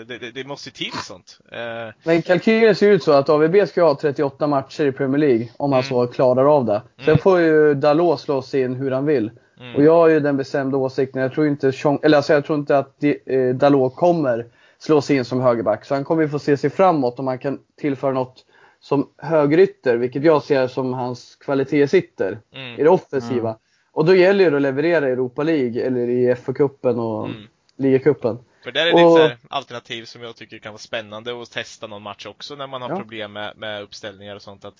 det, det, det måste till sånt. Eh, Men kalkylen ser ut så att AVB ska ha 38 matcher i Premier League om han Mm. så klarar av det. Sen Mm. får ju Dalot slå sig in hur han vill. mm, Och jag har ju den bestämda åsikten, jag tror inte, eller alltså jag tror inte att eh, Dalot kommer slå sig in som högerback. Så han kommer ju få se sig framåt om han kan tillföra något som högerytter, vilket jag ser som hans kvalitet sitter i mm, det offensiva. Och då gäller det att leverera i Europa League eller i FA-cupen och mm. ligacupen. För där är det Och- här alternativ som jag tycker kan vara spännande att testa någon match också när man har Ja. problem med, med uppställningar och sånt. Att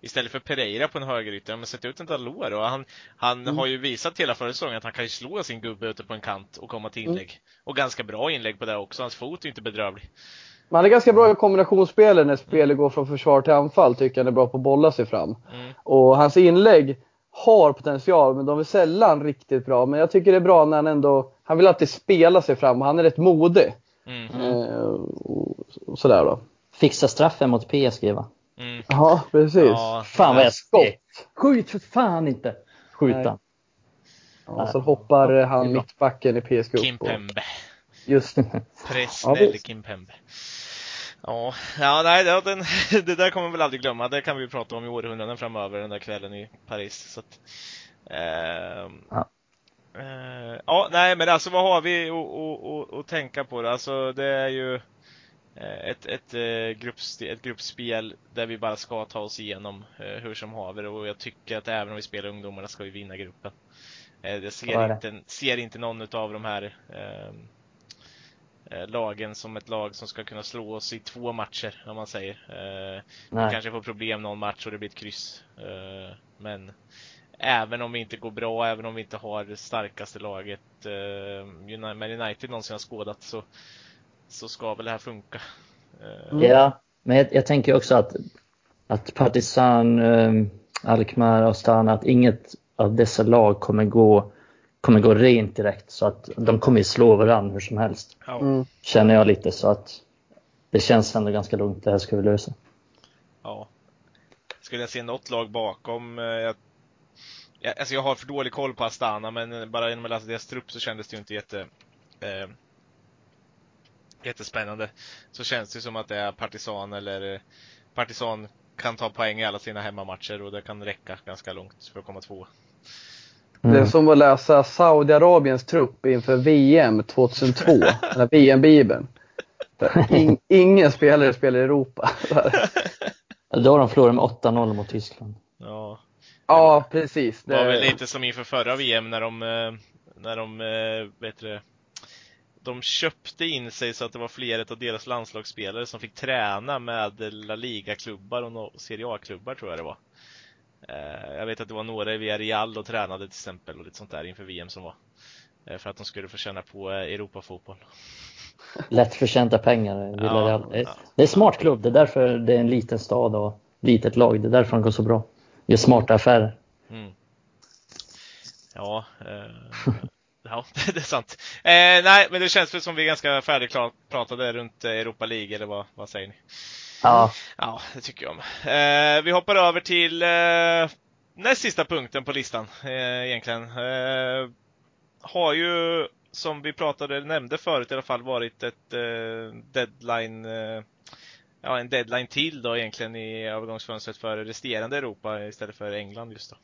istället för Pereira på en högerytter, men sätta ut en Dalot då. Han, han Mm. har ju visat hela förra säsongen att han kan ju slå sin gubbe ute på en kant och komma till Mm. inlägg. Och ganska bra inlägg på det också. Hans fot är ju inte bedrövlig. Men han är ganska bra i kombinationsspel när spelet går från försvar till anfall. Tycker han är bra på att bolla sig fram. Mm. Och hans inlägg har potential, men de är sällan riktigt bra. Men jag tycker det är bra när han ändå, han vill alltid spela sig fram och han är rätt modig. Mm. Eh, och, och sådär då. Fixa straffen mot PSG va? Mm. Ja, precis. Ja, Fan vad jag Skott. Skjut för fan inte! Skjut Nej. han. Ja, så hoppar det han mittbacken i PSG upp. Kim och- Pembe. Just Presnell visst. Kim Pembe. Ja, ja nej, det, den, det där kommer vi väl aldrig glömma. Det kan vi prata om i århundraden framöver, den där kvällen i Paris. Så att, ehm, Ja. eh, ja, nej men alltså vad har vi att- tänka på då? Alltså det är ju eh, ett, ett, eh, gruppspe, ett gruppspel där vi bara ska ta oss igenom eh, hur som haver och jag tycker att även om vi spelar ungdomarna ska vi vinna gruppen. Eh, Jag ser inte, ser inte någon av de här eh, lagen som ett lag som ska kunna slå oss i två matcher, om man säger. Eh, vi kanske får problem någon match och det blir ett kryss. Eh, men även om vi inte går bra, även om vi inte har det starkaste laget eh, med United någonsin har skådat så, så ska väl det här funka. Eh. Ja, men jag, jag tänker också att, att Partizan, eh, Alkmaar och Astana, att inget av dessa lag kommer gå, kommer gå rent direkt. Så att de kommer ju slå varandra hur som helst. Mm. Känner jag lite så att det känns ändå ganska lugnt. Det här ska vi lösa. Ja. Skulle jag se något lag bakom, eh, jag Ja, alltså jag har för dålig koll på Astana, men bara genom att läsa deras trupp så kändes det ju inte jätte... Eh, jättespännande. Så känns det som att det är Partisan eller eh, Partisan kan ta poäng i alla sina hemmamatcher och det kan räcka ganska långt för att komma två. Det är Mm. som att läsa Saudiarabiens trupp inför VM 2002, den här VM-bibeln. In, ingen spelare spelar i Europa. Då har de förlorat med 8-0 mot Tyskland. Ja, ja, precis. det var väl lite som inför förra VM när de, eh, när de, eh, vet du, de köpte in sig så att det var flera av deras landslagsspelare som fick träna med La Liga-klubbar och Serie A-klubbar tror jag det var. Eh, Jag vet att det var några i Villarreal och tränade till exempel och lite sånt där inför VM som var. Eh, För att de skulle få känna på eh, Europafotboll. Lättförtjänta pengar. Villarreal. Ja, Det- ja. Det är en smart klubb. Det är därför det är en liten stad och litet lag. Det är därför de går så bra. Gör smarta affärer. Mm. Ja, eh, ja, det är sant. Eh, nej, men det känns väl som vi är ganska färdigpratade runt Europa League, eller vad, vad säger ni? Ja, Ja, det tycker jag om. Eh, vi hoppar över till eh, näst sista punkten på listan eh, egentligen. Eh, har ju, som vi pratade, nämnde förut i alla fall, varit ett eh, deadline eh, Ja, en deadline till då egentligen i övergångsfönstret för resterande Europa istället för England just då.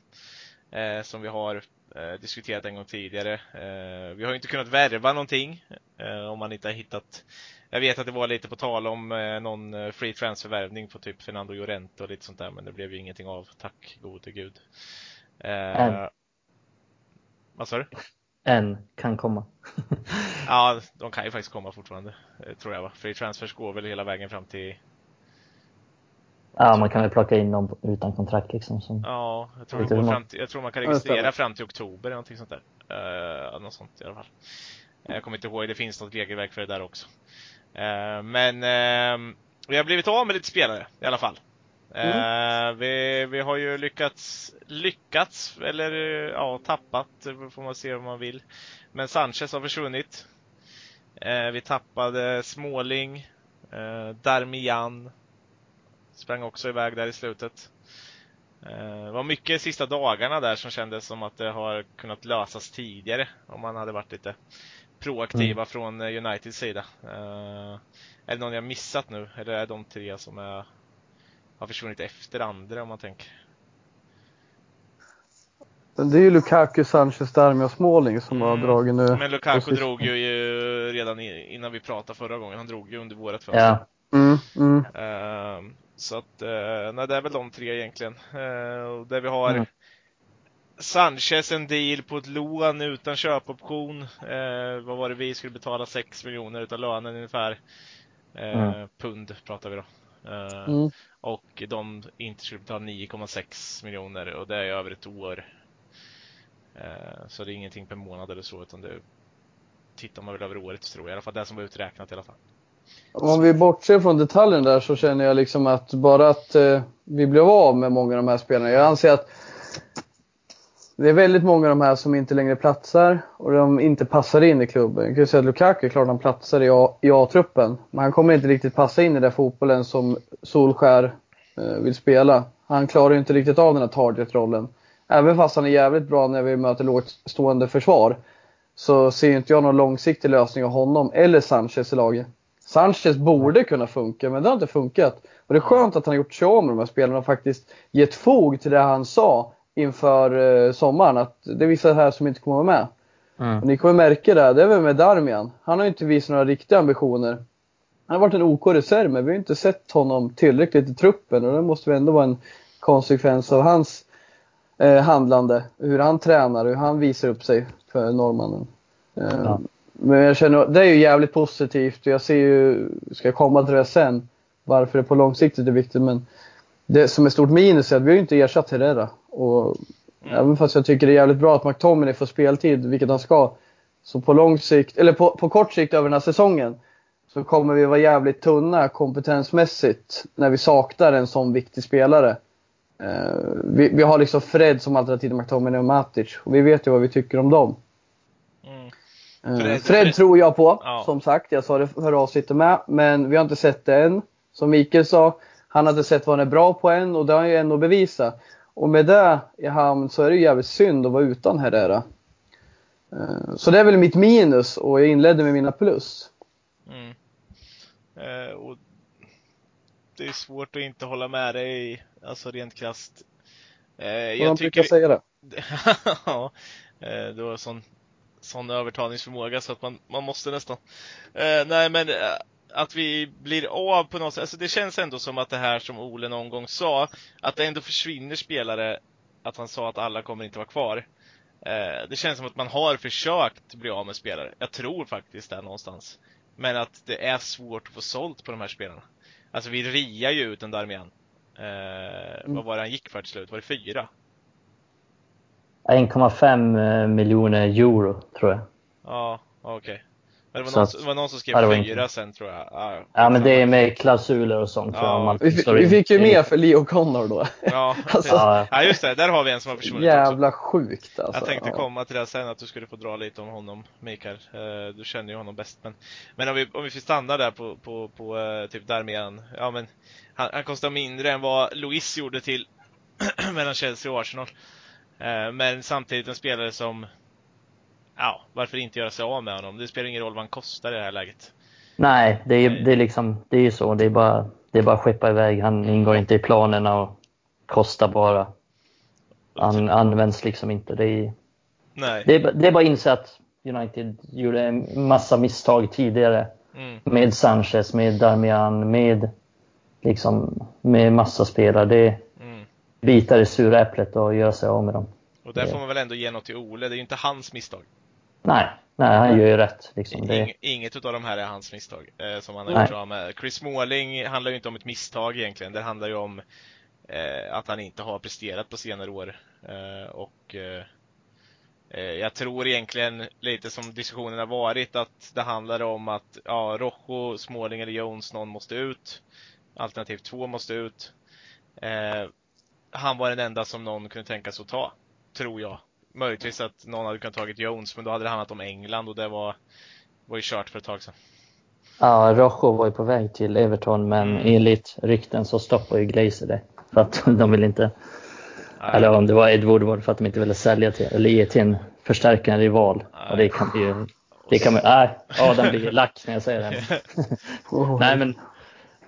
Eh, som vi har eh, diskuterat en gång tidigare. Eh, vi har ju inte kunnat värva någonting eh, om man inte har hittat jag vet att det var lite på tal om eh, någon eh, free transfervärvning på typ Fernando Llorente och lite sånt där men det blev ju ingenting av, tack gode gud. Eh, vad sa du? en kan komma. Ja, de kan ju faktiskt komma fortfarande, eh, tror jag va. Free transfers går väl hela vägen fram till Ja, man kan väl plocka in dem utan kontrakt liksom. Som... Ja, jag tror, går fram till, jag tror man kan registrera fram till oktober eller någonting sånt där. Uh, något sånt i alla fall. Jag kommer inte ihåg, det finns något regelverk för det där också. Eh, men eh, vi har blivit av med lite spelare i alla fall. Eh, vi, vi har ju lyckats, lyckats, eller ja, tappat, får man se vad man vill. Men Sanchez har försvunnit. Eh, vi tappade Småling, Darmian. Sprang också iväg där i slutet. Det var mycket sista dagarna där som kändes som att det har kunnat lösas tidigare om man hade varit lite proaktiva från eh, Uniteds sida. Eh, Är det någon jag missat nu? Eller är det de tre som är, har försvunnit efter andra om man tänker? det är ju Lukaku, Sanchez, Darmian och Småling som har Mm. dragit nu. Men Lukaku precis. drog ju, redan innan vi pratade förra gången. Han drog ju under vårat fönster. Ja, Mm, mm. Ehm, så att, uh, nej, det är väl de tre egentligen. Uh, och där vi har Mm. Sanchez en deal på ett lån utan köpoption. Uh, vad var det vi skulle betala? 6 miljoner utav lönen ungefär. Uh, Mm. Pund pratar vi då. Uh, Mm. Och de inte skulle betala 9,6 miljoner och det är över ett år. Uh, så det är ingenting per månad eller så utan det tittar man väl över året tror jag. I alla fall det som var uträknat i alla fall. Om vi bortser från detaljen där så känner jag liksom att bara att eh, vi blev av med många av de här spelarna. Jag anser att det är väldigt många av de här som inte längre platsar och de inte passar in i klubben. Jag kan ju säga att Lukaku, är klart han platsar i A- i A-truppen. Men han kommer inte riktigt passa in i den fotbollen som Solskär eh, vill spela. Han klarar ju inte riktigt av den här target-rollen. Även fast han är jävligt bra när vi möter lågt stående försvar. Så ser inte jag någon långsiktig lösning av honom eller Sanchez i laget. Sanchez borde kunna funka, men det har inte funkat. Och det är skönt att han har gjort sig av med de här spelarna och faktiskt gett fog till det han sa inför eh, sommaren. Att det är vissa här som inte kommer vara med. mm. Och ni kommer märka det, det är väl med Darmian. Han har inte visat några riktiga ambitioner. Han har varit en OK reserv, men vi har inte sett honom tillräckligt i truppen och det måste väl ändå vara en konsekvens av hans eh, handlande. Hur han tränar, hur han visar upp sig för norrmannen. Eh, Ja. Men jag känner, det är ju jävligt positivt och jag ser ju, ska komma till det sen, varför det på långsiktigt är viktigt men det som är stort minus är att vi har ju inte ersatt Herrera. Och Mm. även fast jag tycker det är jävligt bra att McTominay får speltid, vilket han ska, så på lång sikt, eller på, på kort sikt över den här säsongen, så kommer vi vara jävligt tunna kompetensmässigt när vi saknar en sån viktig spelare. Eh, vi, vi har liksom Fred som alternativ till McTominay och Matic och vi vet ju vad vi tycker om dem. Mm. Eh, Fred- Fred, tror jag på, Ja. som sagt. Jag sa det förra avsnittet med. Men vi har inte sett det än. Som Mikael sa, han inte sett vad han är bra på än och det har han ju ändå bevisat. Och med det i hamn så är det ju jävligt synd att vara utan Herrera. Eh, Så det är väl mitt minus och jag inledde med mina plus. Mm. Eh, och det är svårt att inte hålla med dig, alltså rent krasst. Eh, Jag jag brukar tycker... säga det. ja, du har sån, sån övertalningsförmåga så att man, man måste nästan. Nej men att vi blir av på något sätt, alltså det känns ändå som att det här som Ole någon gång sa, att det ändå försvinner spelare, att han sa att alla kommer inte vara kvar. Eh, det känns som att man har försökt bli av med spelare. Jag tror faktiskt det någonstans. Men att det är svårt att få sålt på de här spelarna. Alltså vi riar ju ut en Darmian. Eh, Vad var det han gick för till slut? Var det fyra? 1,5 eh, miljoner euro tror jag. Ja, okej. Men det var, någon, att- det var någon som skrev Ja, fyra inte- sen tror jag. Ja, Ja men det är med klausuler och sånt tror jag. Ja. allt Vi, vi fick ju med för Leo Connor då. Ja, Alltså, Ja, ja, just det. Där har vi en som har försvunnit också. Jävla sjukt alltså. Jag tänkte komma till det sen, att du skulle få dra lite om honom, Mikael. Eh, Du känner ju honom bäst. Men, men om, vi, om vi får stanna där på, på, på eh, typ Darmian. Ja, men han, han kostar mindre än vad Luis gjorde till mellan Chelsea och Arsenal. Eh, Men samtidigt en spelare som, ja, varför inte göra sig av med honom? Det spelar ingen roll vad han kostar i det här läget. Nej, det är, det är liksom, det är ju så. Det är bara, det är bara att skeppa iväg. Han ingår inte i planerna och kostar bara. Han används liksom inte. Det är, Nej. det är, det är bara att inse att United gjorde en massa misstag tidigare. Mm. Med Sanchez, med Darmian, med liksom, med massa spelare. Det är Mm. bitar i sura äpplet och göra sig av med dem. Och där får man väl ändå ge något till Ole. Det är ju inte hans misstag. Nej, nej han gör ju rätt. Liksom. Det, Ing, inget utav de här är hans misstag eh, som han har Nej. gjort sig av med. Chris Smalling handlar ju inte om ett misstag egentligen. Det handlar ju om eh, att han inte har presterat på senare år. Eh, och eh, eh, jag tror egentligen lite som diskussionen har varit att det handlar om att ja, Rojo, Smalling eller Jones, någon måste ut. Alternativ två måste ut. Eh, han var den enda som någon kunde tänka sig att ta, tror jag. Möjligtvis att någon hade kunnat tagit Jones, men då hade det handlat om England och det var, var ju kört för ett tag sedan. ja, Rojo var ju på väg till Everton men Mm. enligt rykten så stoppar ju Glazer det. För att de vill inte Nej. Eller om det var Ed Woodward för att de inte ville sälja till, eller ge till en förstärkande rival. Och det kan vi ju, det kan man, nej, Adam blir lack när jag säger det. Nej men,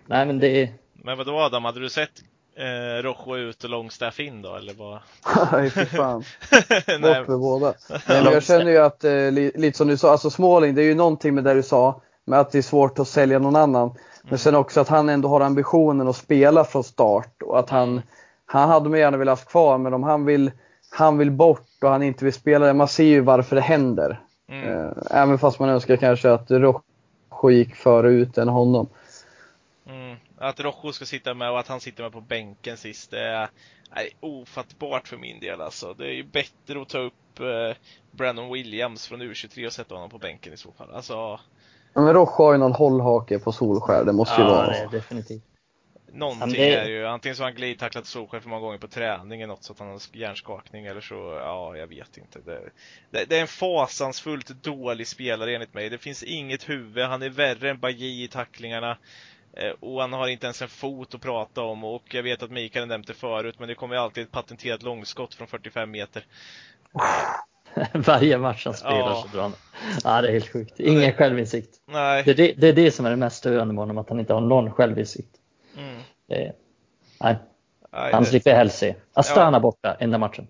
nej men det är, Men vadå Adam, hade du sett eh, Rojo ut och Longstaff in då, eller vad? Nej, fy fan. Nej, Bort med båda. Nej, men jag känner ju att, eh, li, lite som du sa, alltså Småling, det är ju någonting med det du sa, med att det är svårt att sälja någon annan. Men sen också att han ändå har ambitionen att spela från start och att han, han hade man gärna velat ha kvar, men om han vill, han vill bort och han inte vill spela det, man ser ju varför det händer. mm. Eh, även fast man önskar kanske att Rojo gick före ut än honom. Att Rojo ska sitta med och att han sitter med på bänken sist, det är, är ofattbart för min del alltså. Det är ju bättre att ta upp eh, Brandon Williams från U23 och sätta honom på bänken i så fall. Alltså, Ja, Men Rojo har ju någon hållhake på Solskär, det måste ju Ja, ja, vara. det är definitivt. någonting Ja, är ju, antingen så har han glidtacklat Solskjaer för många gånger på träning eller något så att han har hjärnskakning eller så, ja, jag vet inte. Det, det, det är en fasansfullt dålig spelare enligt mig. Det finns inget huvud, han är värre än Bajy i tacklingarna. Eh, Och han har inte ens en fot att prata om och jag vet att Mikael nämnt det förut men det kommer ju alltid ett patenterat långskott från 45 meter. Varje match han spelar Ja. så drar han. Ja, det är helt sjukt. Ingen självinsikt. Nej. Det är det, det är det som är det mest störande med honom, att han inte har någon självinsikt. Mm. Det är, nej, Nej, han slipper helst se. Astana borta, enda matchen.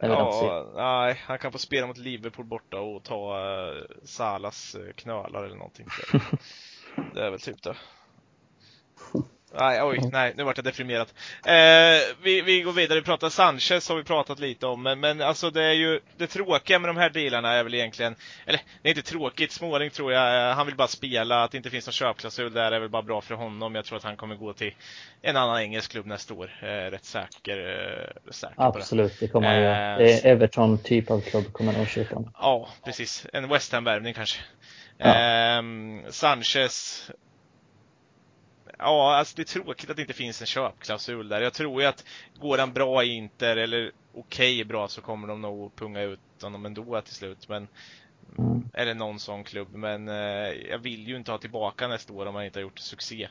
Ja, nej, han kan få spela mot Liverpool borta och ta uh, Salas eh, knölar eller någonting. Det är väl typ det. Nej, oj, nej, nu vart jag deprimerad. Eh, vi, vi går vidare, vi pratar Sanchez har vi pratat lite om, men, men alltså det är ju, det tråkiga med de här dealarna är väl egentligen, eller det är inte tråkigt, Småling tror jag, eh, han vill bara spela, att det inte finns någon köpklausul där är väl bara bra för honom. Jag tror att han kommer gå till en annan engelsk klubb nästa år, eh, rätt säker, eh, säker. Absolut, det kommer han Eh, göra. Det är Everton typ av klubb kommer nog köpa honom. Ja, precis. En West Ham-värvning kanske. Ja. Ehm, Sanchez. Ja, alltså det är tråkigt att det inte finns en köpklausul där. Jag tror ju att går han bra i Inter eller okej bra så kommer de nog punga ut honom ändå till slut. Men, Mm. eller någon sån klubb. Men eh, jag vill ju inte ha tillbaka nästa år om han inte har gjort succé.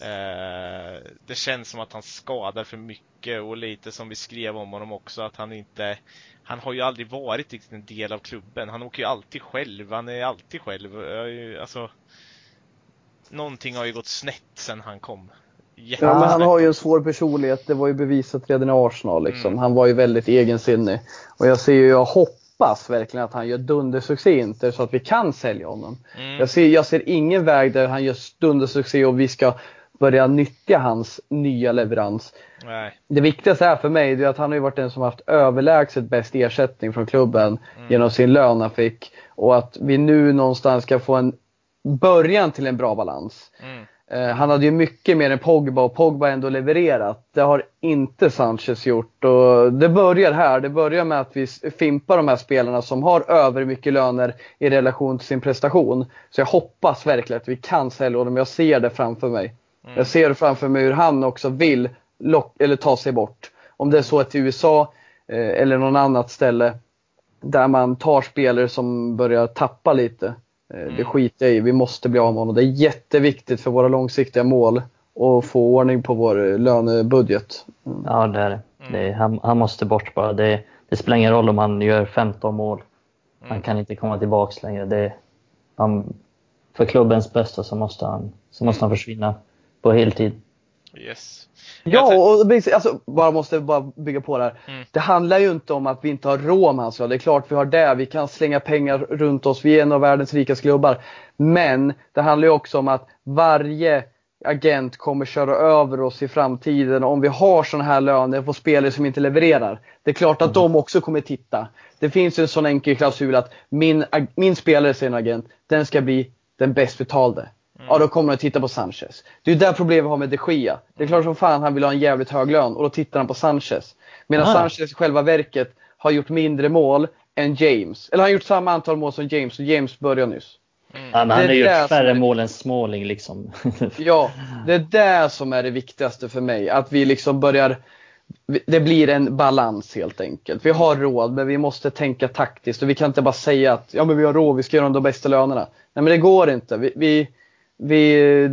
Eh, det känns som att han skadar för mycket och lite som vi skrev om honom också att han inte Han har ju aldrig varit riktigt en del av klubben. Han åker ju alltid själv. Han är alltid själv. Alltså Någonting har ju gått snett sen han kom. Ja, men han har ju en svår personlighet. Det var ju bevisat redan i Arsenal. Liksom. Mm. Han var ju väldigt egensinnig. Och jag ser ju, jag hoppas verkligen att han gör dundersuccé i Inter så att vi kan sälja honom. Mm. Jag, ser, jag ser ingen väg där han gör dundersuccé och vi ska börja nyttja hans nya leverans. Nej. Det viktigaste är för mig är att han har ju varit den som haft överlägset bäst ersättning från klubben genom sin lön han fick. Och att vi nu någonstans ska få en början till en bra balans. Mm. Eh, han hade ju mycket mer än Pogba och Pogba ändå levererat. Det har inte Sanchez gjort och det börjar här. Det börjar med att vi fimpar de här spelarna som har över mycket löner i relation till sin prestation. Så jag hoppas verkligen att vi kan sälja dem. Jag ser det framför mig. Jag ser framför mig hur han också vill lock, eller ta sig bort. Om det är så att i USA eh, eller någon annat ställe där man tar spelare som börjar tappa lite. Eh, Det skiter jag i. Vi måste bli av med honom. Det är jätteviktigt för våra långsiktiga mål och få ordning på vår lönebudget. Ja, det är det. det är, han, han måste bort bara. Det, det spelar ingen roll om han gör 15 mål. Han kan inte komma tillbaks längre. Det, han, för klubbens bästa så måste han, så måste han försvinna på heltid. Yes. Ja, och alltså, bara måste bara bygga på det här. Mm. Det handlar ju inte om att vi inte har råd med hans lön. Det är klart vi har det. Vi kan slänga pengar runt oss. Vi är en av världens rikaste klubbar. Men det handlar ju också om att varje agent kommer köra över oss i framtiden om vi har sådana här löner på spelare som inte levererar. Det är klart att de också kommer titta. Det finns en sån enkel klausul att min, min spelare, säger en agent, den ska bli den bäst betalde. Ja, då kommer de att titta på Sanchez. Det är ju där problemet vi har med de Gia. Det är klart som fan han vill ha en jävligt hög lön och då tittar han på Sanchez. Medan Ah. Sanchez i själva verket har gjort mindre mål än James. Eller han har gjort samma antal mål som James och James började nyss. Ja, men han Det är har gjort färre är- mål än Småling liksom. Ja, det är det som är det viktigaste för mig. Att vi liksom börjar det blir en balans helt enkelt. Vi har råd men vi måste tänka taktiskt och vi kan inte bara säga att ja men vi har råd, vi ska göra de bästa lönerna. Nej men det går inte. Vi, vi, vi,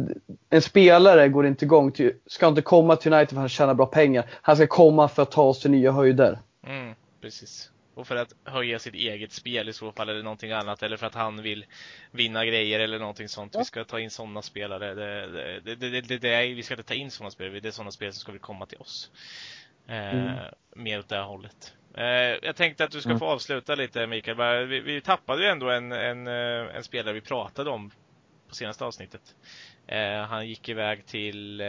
en spelare går inte igång till, ska inte komma till United för att han tjänar bra pengar. Han ska komma för att ta oss till nya höjder. Mm, precis. Och för att höja sitt eget spel i så fall eller någonting annat eller för att han vill vinna grejer eller någonting sånt. Vi ska ta in sådana spelare. Det, det, det, det, det, det är, vi ska inte ta in sådana spelare. Det är sådana spelare som ska komma till oss. Eh, Mer åt det här hållet. Eh, jag tänkte att du ska få avsluta lite Mikael. Vi, vi tappade ju ändå en, en, eh, en spelare vi pratade om på senaste avsnittet. Eh, han gick iväg till eh,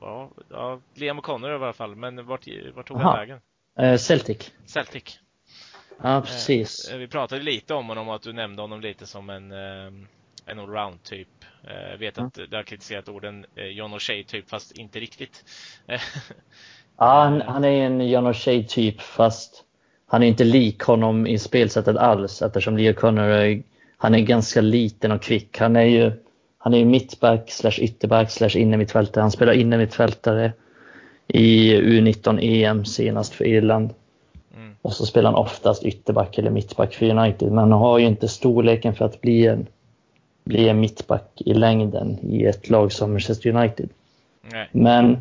ja, ja, Liam O'Connor i alla fall, men vart, vart tog han Aha. vägen? Eh, Celtic. Celtic. Ja, precis. Eh, Vi pratade lite om honom och att du nämnde honom lite som en, eh, en allround typ. Eh, Jag vet att du har kritiserat orden eh, John O'Shea typ, fast inte riktigt. Eh, Ja, han, han är en John O'Shea typ fast han är inte lik honom i spelsättet alls eftersom Leo Connor han är ganska liten och kvick. Han är ju, han är ju mittback slash ytterback slash innermittfältare. Han spelar innermittfältare i U19 EM senast för Irland. Mm. Och så spelar han oftast ytterback eller mittback för United. Men han har ju inte storleken för att bli en, bli en mittback i längden i ett lag som Manchester United. Nej. Men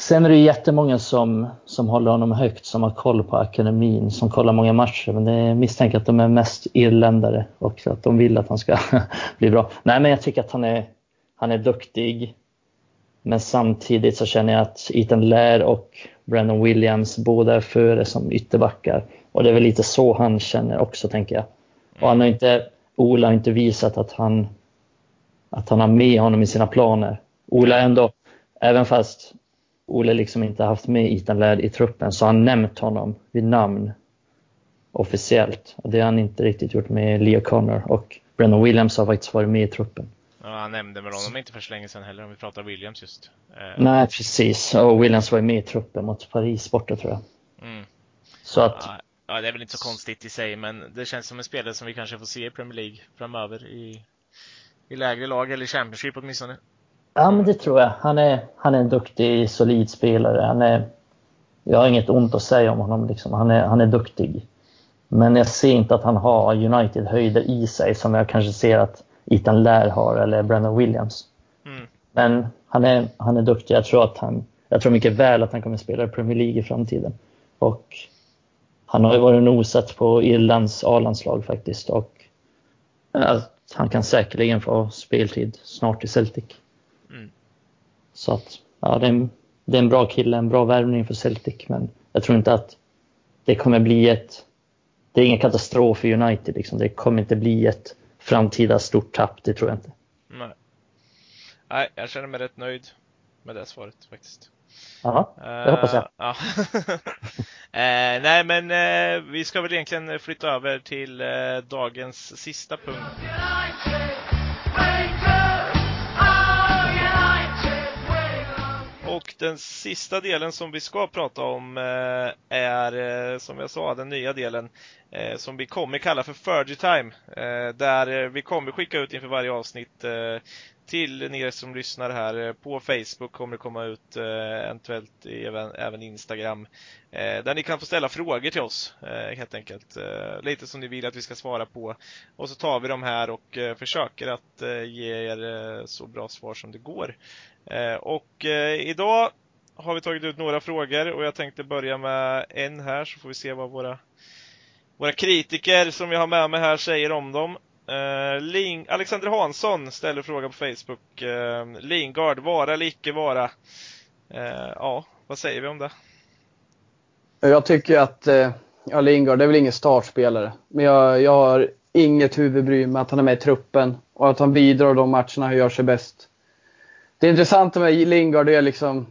sen är det jättemånga som, som håller honom högt, som har koll på akademin, som kollar många matcher. Men det är misstänker att de är mest irländare och att de vill att han ska bli bra. Nej, men jag tycker att han är, han är duktig. Men samtidigt så känner jag att Ethan Lair och Brandon Williams båda är före som ytterbackar. Och det är väl lite så han känner också, tänker jag. Och han har inte, Ola har inte visat att han, att han har med honom i sina planer. Ola ändå, även fast Ole liksom inte haft med Ethan Laird i truppen så han nämnt honom vid namn officiellt. Och det har han inte riktigt gjort med Leo Connor och Brennan Williams har faktiskt varit med i truppen. Ja, han nämnde väl honom inte för så länge sedan heller om vi pratar Williams just. Eh, Nej, precis. Och Williams var ju med i truppen mot Paris borta tror jag. Mm. Så att, Ja, Ja, det är väl inte så konstigt i sig, men det känns som en spelare som vi kanske får se i Premier League framöver i, i lägre lag, eller Championship åtminstone. Ja men det tror jag. Han är, han är en duktig, solid spelare. Han är, jag har inget ont att säga om honom liksom. Han är, han är duktig. Men jag ser inte att han har United höjder i sig som jag kanske ser att Ethan Lair har eller Brendan Williams. Mm. Men han är, han är duktig. Jag tror, att han, jag tror mycket väl att han kommer spela i Premier League i framtiden. Och han har ju varit nosat på Irlands A-landslag faktiskt. Och ja, han kan säkerligen få speltid snart i Celtic. Mm. Så att, ja, det är, en, det är en bra kille, en bra värvning för Celtic. Men jag tror inte att det kommer bli ett... Det är ingen katastrof för United. Liksom. Det kommer inte bli ett framtida stort tapp, det tror jag inte. Nej. Nej, jag känner mig rätt nöjd med det svaret faktiskt. Ja, det hoppas jag. Eh, ja. Eh, nej, men eh, vi ska väl egentligen flytta över till eh, dagens sista punkt. Och den sista delen som vi ska prata om eh, är, eh, som jag sa, den nya delen eh, som vi kommer kalla för Fergie Time. Där vi kommer skicka ut inför varje avsnitt till er som lyssnar här. Eh, på Facebook kommer det komma ut eh, eventuellt även, även Instagram. Eh, där ni kan få ställa frågor till oss helt enkelt. Lite som ni vill att vi ska svara på. Och så tar vi dem här och försöker att ge er så bra svar som det går. Och idag har vi tagit ut några frågor och jag tänkte börja med en här så får vi se vad våra, våra kritiker som jag har med mig här säger om dem. Uh, Ling, Alexander Hansson ställer fråga på Facebook. Uh, Lingard, vara eller icke vara? Uh, ja, vad säger vi om det? Jag tycker att ja, Lingard, är väl ingen startspelare. Men jag, jag har inget huvudbry med att han är med i truppen och att han bidrar de matcherna han gör sig bäst. Det intressanta med Lingard är liksom,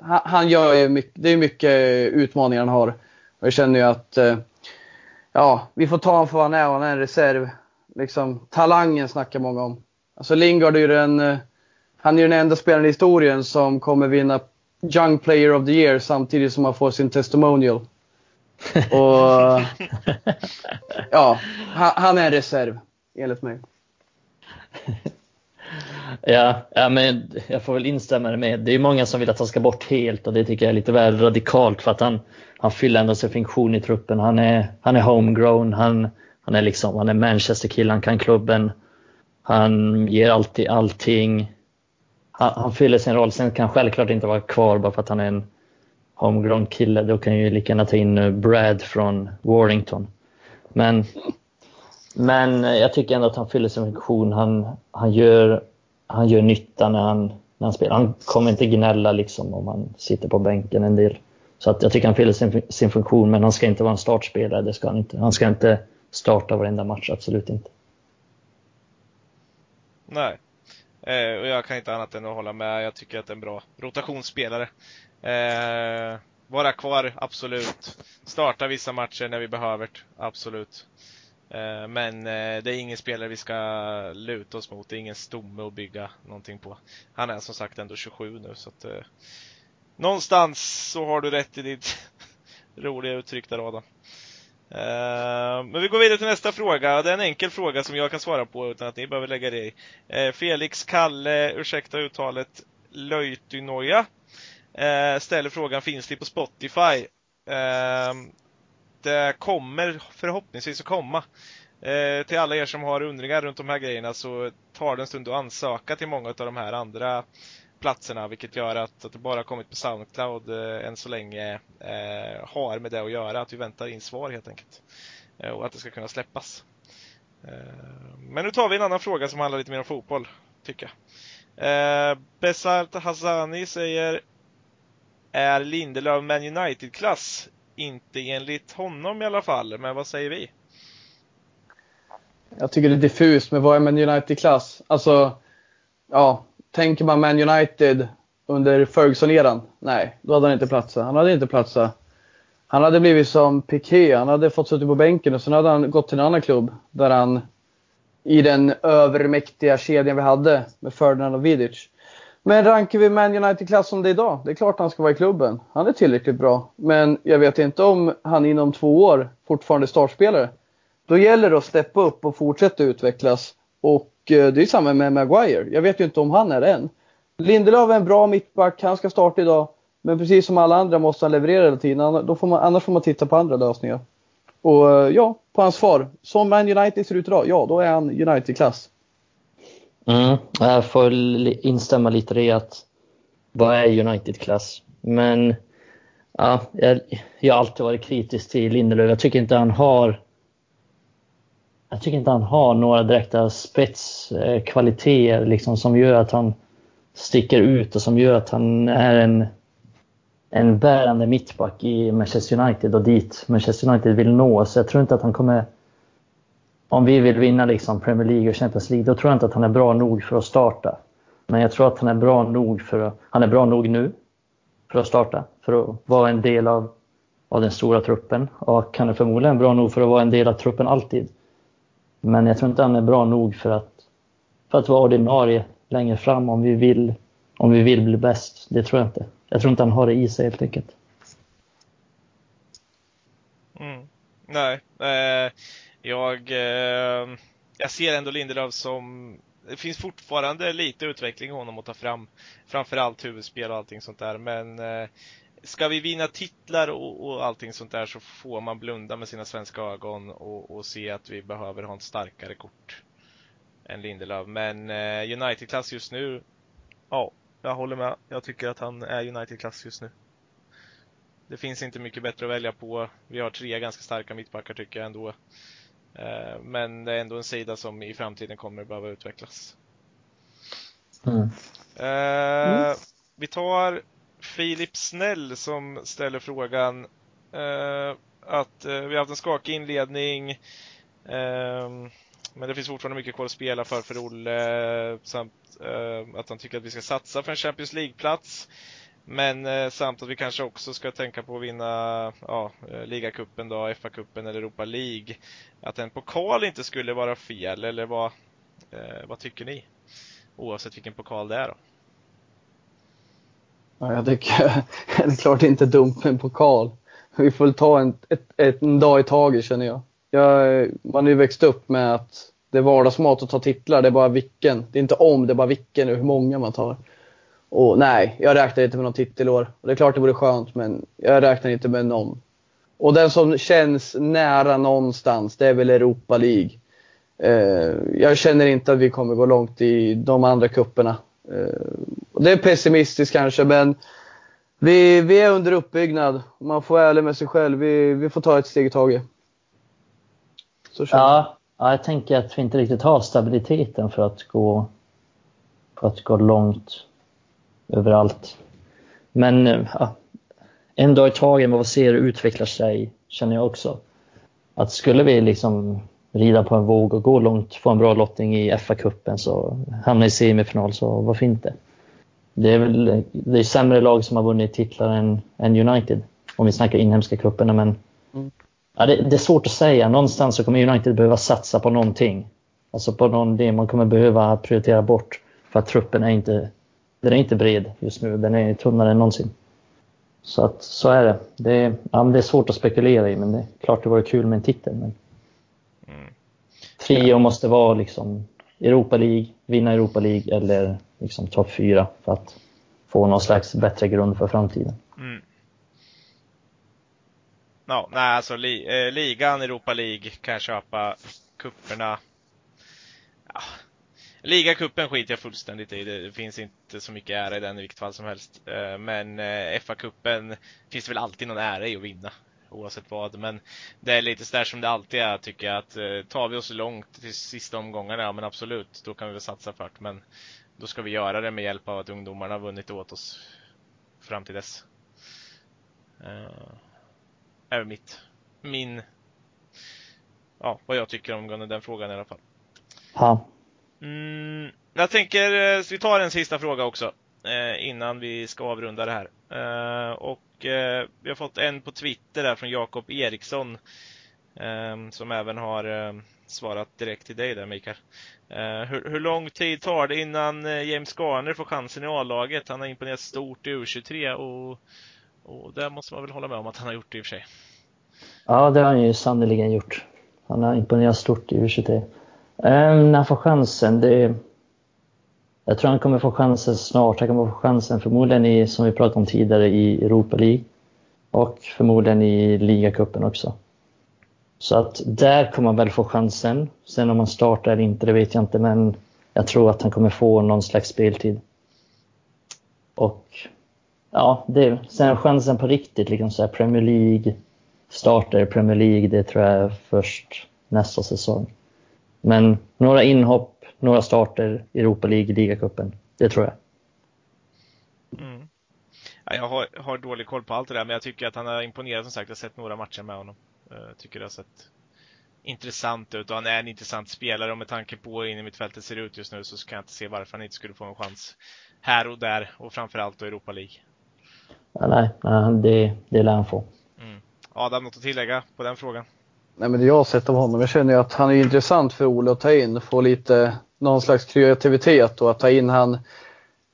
han, han gör ju mycket, det är mycket utmaningar han har. Och jag känner ju att, ja, vi får ta honom för vad han är och han är en reserv. Liksom, talangen snackar många om. Alltså Lingard är ju den, eh, han är den enda spelaren i historien som kommer vinna Young Player of the Year samtidigt som han får sin testimonial. Och ja, han, han är en reserv enligt mig. Ja, ja, men jag får väl instämma med. Det är många som vill att han ska bort helt och det tycker jag är lite väl radikalt för att han, han fyller ändå sin funktion i truppen. Han är, han är homegrown, han, han är liksom, han är Manchester-kille, han kan klubben. Han ger alltid allting. Han, han fyller sin roll. Sen kan han självklart inte vara kvar bara för att han är en homegrown kille. Då kan ju lika gärna ta in eh, Brad från Warrington. Men, men eh, jag tycker ändå att han fyller sin funktion. Han, han, gör, han gör nytta när han, när han spelar. Han kommer inte gnälla liksom om han sitter på bänken en del. Så att jag tycker han fyller sin, sin funktion, men han ska inte vara en startspelare. Det ska han inte. Han ska inte starta varenda match, absolut inte. Nej. Eh, och jag kan inte annat än att hålla med. Jag tycker att det är en bra rotationsspelare. Eh, vara kvar, absolut. Starta vissa matcher när vi behöver det, absolut. Eh, men eh, det är ingen spelare vi ska luta oss mot. Det är ingen stomme att bygga någonting på. Han är som sagt ändå 27 nu så att eh, Någonstans så har du rätt i ditt roliga uttryck där Adam. Eh, men vi går vidare till nästa fråga. Det är en enkel fråga som jag kan svara på utan att ni behöver lägga det i. Eh, Felix Kalle, ursäkta uttalet, Löytynoja eh, ställer frågan, finns det på Spotify? Det kommer förhoppningsvis att komma. Till alla er som har undringar runt de här grejerna så tar det en stund att ansöka till många av de här andra platserna vilket gör att, att det bara kommit på Soundcloud eh, än så länge eh, har med det att göra. Att vi väntar in svar helt enkelt. Eh, och att det ska kunna släppas. Eh, men nu tar vi en annan fråga som handlar lite mer om fotboll, tycker jag. Eh, Besart Hassani säger Är Lindelöf Man United-klass? Inte enligt honom i alla fall, men vad säger vi? Jag tycker det är diffust men vad är Man United-klass? Alltså, ja, tänker man Man United under Ferguson-eran? Nej, då hade han inte platsat. Han hade inte platsat. Han hade blivit som Piqué. Han hade fått sitta på bänken och sen hade han gått till en annan klubb där han i den övermäktiga kedjan vi hade med Ferdinand och Vidic. Men rankar vi Man United-klass som det är idag? Det är klart han ska vara i klubben. Han är tillräckligt bra. Men jag vet inte om han inom två år fortfarande är startspelare. Då gäller det att steppa upp och fortsätta utvecklas. Och Eh, det är samma med Maguire. Jag vet ju inte om han är det än. Lindelöf är en bra mittback, han ska starta idag. Men precis som alla andra måste han leverera hela tiden. Då får man, annars får man titta på andra lösningar. Och eh, ja, på hans svar. Som Man United ser ut idag, ja då är han United-klass. Mm, jag får instämma lite i det att vad är United-klass? Men ja, jag, jag har alltid varit kritisk till Lindelöf. Jag tycker inte han har jag tycker inte han har några direkta spetskvaliteter liksom, som gör att han sticker ut och som gör att han är en, en bärande mittback i Manchester United och dit Manchester United vill nå. Så jag tror inte att han kommer om vi vill vinna liksom Premier League och Champions League, då tror jag inte att han är bra nog för att starta. Men jag tror att han är bra nog för att, han är bra nog nu för att starta, för att vara en del av, av den stora truppen. Och han är förmodligen bra nog för att vara en del av truppen alltid. Men jag tror inte han är bra nog för att, för att vara ordinarie längre fram om vi vill, om vi vill bli bäst. Det tror jag inte. Jag tror inte han har det i sig helt enkelt. Mm. Nej, eh, jag, eh, jag ser ändå Lindelöf som det finns fortfarande lite utveckling i honom att ta fram. Framförallt huvudspel och allting sånt där. Men eh, ska vi vinna titlar och, och allting sånt där så får man blunda med sina svenska ögon och, och se att vi behöver ha en starkare kort än Lindelöf. Men eh, United-klass just nu, ja, jag håller med. Jag tycker att han är United-klass just nu. Det finns inte mycket bättre att välja på. Vi har tre ganska starka mittbackar tycker jag ändå. Eh, Men det är ändå en sida som i framtiden kommer behöva utvecklas. Mm. Eh, Vi tar Filip Snäll som ställer frågan eh, att eh, vi har haft en skakig inledning eh, men det finns fortfarande mycket kvar att spela för för Olle samt eh, att han tycker att vi ska satsa för en Champions League-plats. Men eh, samt att vi kanske också ska tänka på att vinna ja, eh, ligacupen då, FA-cupen eller Europa League. Att en pokal inte skulle vara fel, eller vad, eh, vad tycker ni? Oavsett vilken pokal det är då. Ja, jag tycker det är klart inte dumt med en pokal. Vi får väl ta en, ett, ett, en dag i taget känner jag. jag. Man har ju växt upp med att det är vardagsmat att ta titlar, det är bara vilken. Det är inte om, det är bara vilken och hur många man tar. Och nej, jag räknar inte med någon titelår. Och det är klart det vore skönt, men jag räknar inte med någon. Och den som känns nära någonstans, det är väl Europa League. Eh, jag känner inte att vi kommer gå långt i de andra kupperna. Eh, det är pessimistiskt kanske, men vi, vi är under uppbyggnad. Man får vara ärlig med sig själv. Vi, vi får ta ett steg i taget. Så jag. Ja, ja, jag tänker att vi inte riktigt har stabiliteten för att gå, för att gå långt överallt. Men ja, en dag i taget, vad vi ser utvecklar sig, känner jag också. Att skulle vi liksom rida på en våg och gå långt, få en bra lottning i FA-cupen, så hamna i semifinal, så varför inte? Det är väl det är sämre lag som har vunnit titlar än, än United, om vi snackar inhemska cuperna, men Mm. ja, det, det är svårt att säga. Någonstans så kommer United behöva satsa på någonting. Alltså på någon det man kommer behöva prioritera bort, för att truppen är inte, den är inte bred just nu, den är tunnare än någonsin. Så att så är det. Det är, ja, det är svårt att spekulera i, men det är klart det vore kul med en titel. Men Mm. trio måste vara liksom Europa League, vinna Europa League eller liksom topp fyra för att få någon slags bättre grund för framtiden. Mm. Ja, nej alltså li, eh, ligan, Europa League kan jag köpa. Kupperna. Ja. Ligacupen skiter jag fullständigt i. Det finns inte så mycket ära i den i vilket fall som helst. Eh, Men eh, FA-cupen finns det väl alltid någon ära i att vinna. Oavsett vad. Men det är lite sådär som det alltid är tycker jag. Att eh, tar vi oss långt till sista omgångarna, ja men absolut, då kan vi väl satsa för det. Men då ska vi göra det med hjälp av att ungdomarna har vunnit åt oss fram till dess. Uh, är mitt, min, ja, vad jag tycker om den frågan i alla fall. Ja, Mm, jag tänker, eh, vi tar en sista fråga också eh, innan vi ska avrunda det här. Eh, och eh, vi har fått en på Twitter där från Jakob Eriksson eh, som även har eh, svarat direkt till dig där Mikael. Eh, hur, hur lång tid tar det innan eh, James Garner får chansen i A-laget? Han har imponerat stort i U23 och, och där måste man väl hålla med om att han har gjort det i och för sig. ja det har han ju sannerligen gjort. Han har imponerat stort i U23. Ehm, när han får chansen, det... Jag tror han kommer få chansen snart. Han kommer få chansen förmodligen i, som vi pratade om tidigare, i Europa League. Och förmodligen i ligacupen också. Så att där kommer han väl få chansen. Sen om han startar eller inte, det vet jag inte. Men jag tror att han kommer få någon slags speltid. Och ja, det, sen chansen på riktigt, liksom så här Premier League-starter. Premier League, det tror jag är först nästa säsong. Men några inhopp, några starter, Europa League, ligacupen, det tror jag. Mm. Ja, jag har, har dålig koll på allt det där, men jag tycker att han har imponerat som sagt. Jag har sett några matcher med honom. Jag tycker det har sett intressant ut och han är en intressant spelare och med tanke på hur in i mitt fältet ser ut just nu så kan jag inte se varför han inte skulle få en chans här och där och framförallt då Europa League. Ja, nej, nej, det, det lär han få. Mm. Adam, något att tillägga på den frågan? Nej, men det jag har sett av honom, jag känner ju att han är intressant för Ole att ta in, få lite någon slags kreativitet och att ta in han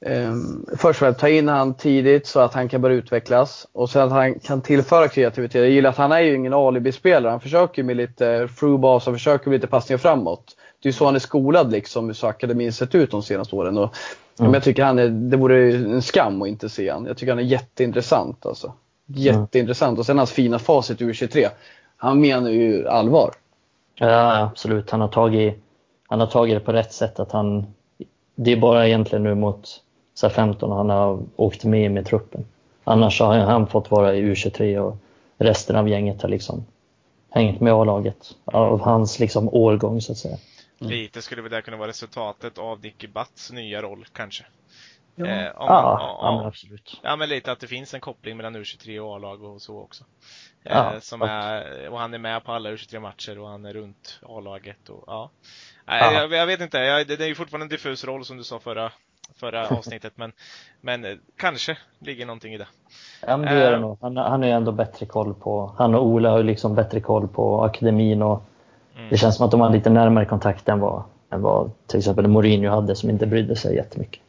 eh, Först och främst ta in han tidigt så att han kan börja utvecklas och sen att han kan tillföra kreativitet. Jag gillar att han är ju ingen alibi-spelare. Han försöker med lite through-bas och försöker med lite passningar framåt. Det är ju så han är skolad liksom, så akademin sett ut de senaste åren. Och, Mm. men jag tycker han är, det vore en skam att inte se han. Jag tycker han är jätteintressant alltså. Jätteintressant. Och sen hans fina facit i U23. Han menar ju allvar. Ja, absolut. Han har tagit, han har tagit det på rätt sätt. Att han, det är bara egentligen nu mot så här 15 han har åkt med med truppen. Annars har han fått vara i U23 och resten av gänget har liksom hängt med A-laget. Av hans liksom årgång så att säga. Lite skulle väl det kunna vara resultatet av Nicky Batts nya roll kanske. Ja. Eh, om, Ja, ja, men ja, absolut. ja, men lite att det finns en koppling mellan U23 och A-lag och så också. Eh, Ja, som och- är, och han är med på alla U23 matcher och han är runt A-laget och ja. Nej. Jag, jag vet inte, jag, det, det är ju fortfarande en diffus roll som du sa förra, förra avsnittet men, men eh, kanske ligger någonting i det. Ja, men det gör det Eh. nog. Han, han har ju ändå bättre koll på, han och Ola har ju liksom bättre koll på akademin och Mm. det känns som att de har lite närmare kontakt än vad, än vad till exempel Mourinho hade som inte brydde sig jättemycket.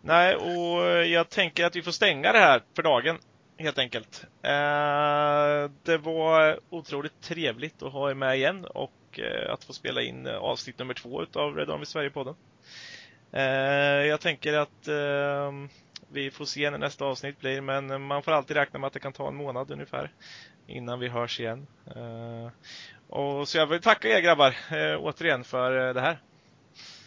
Nej, och jag tänker att vi får stänga det här för dagen. Helt enkelt. Eh, det var otroligt trevligt att ha er med igen och eh, att få spela in eh, avsnitt nummer två utav Red Army Sverige-podden. Eh, jag tänker att eh, vi får se när nästa avsnitt blir, men man får alltid räkna med att det kan ta en månad ungefär innan vi hörs igen. Och så jag vill tacka er grabbar återigen för det här.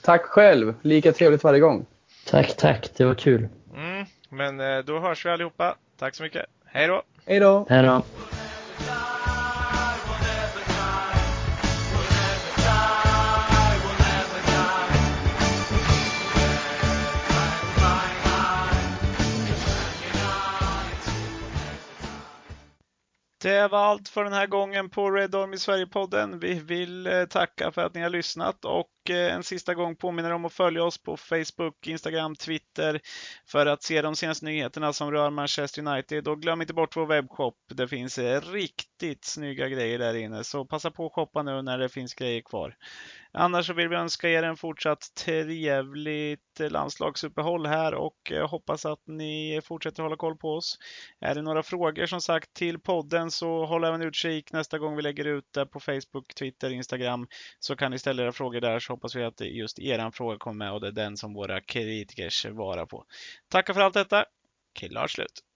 Tack själv. Lika trevligt varje gång. Tack, tack. Det var kul. Mm, men då hörs vi allihopa. Tack så mycket. Hej då! Hej då! Hej då. Det var allt för den här gången på Red Army Sverige-podden. Vi vill eh, tacka för att ni har lyssnat och eh, en sista gång påminner om att följa oss på Facebook, Instagram, Twitter för att se de senaste nyheterna som rör Manchester United. Och glöm inte bort vår webbshop. Det finns eh, riktigt snygga grejer där inne, så passa på att shoppa nu när det finns grejer kvar. Annars så vill vi önska er en fortsatt trevligt eh, landslagsuppehåll här och eh, hoppas att ni fortsätter hålla koll på oss. Är det några frågor som sagt till podden så håll även utkik nästa gång vi lägger ut det på Facebook, Twitter, Instagram så kan ni ställa era frågor där så hoppas vi att just eran fråga kommer med och det är den som våra kritiker svarar på. Tackar för allt detta. Killar slut!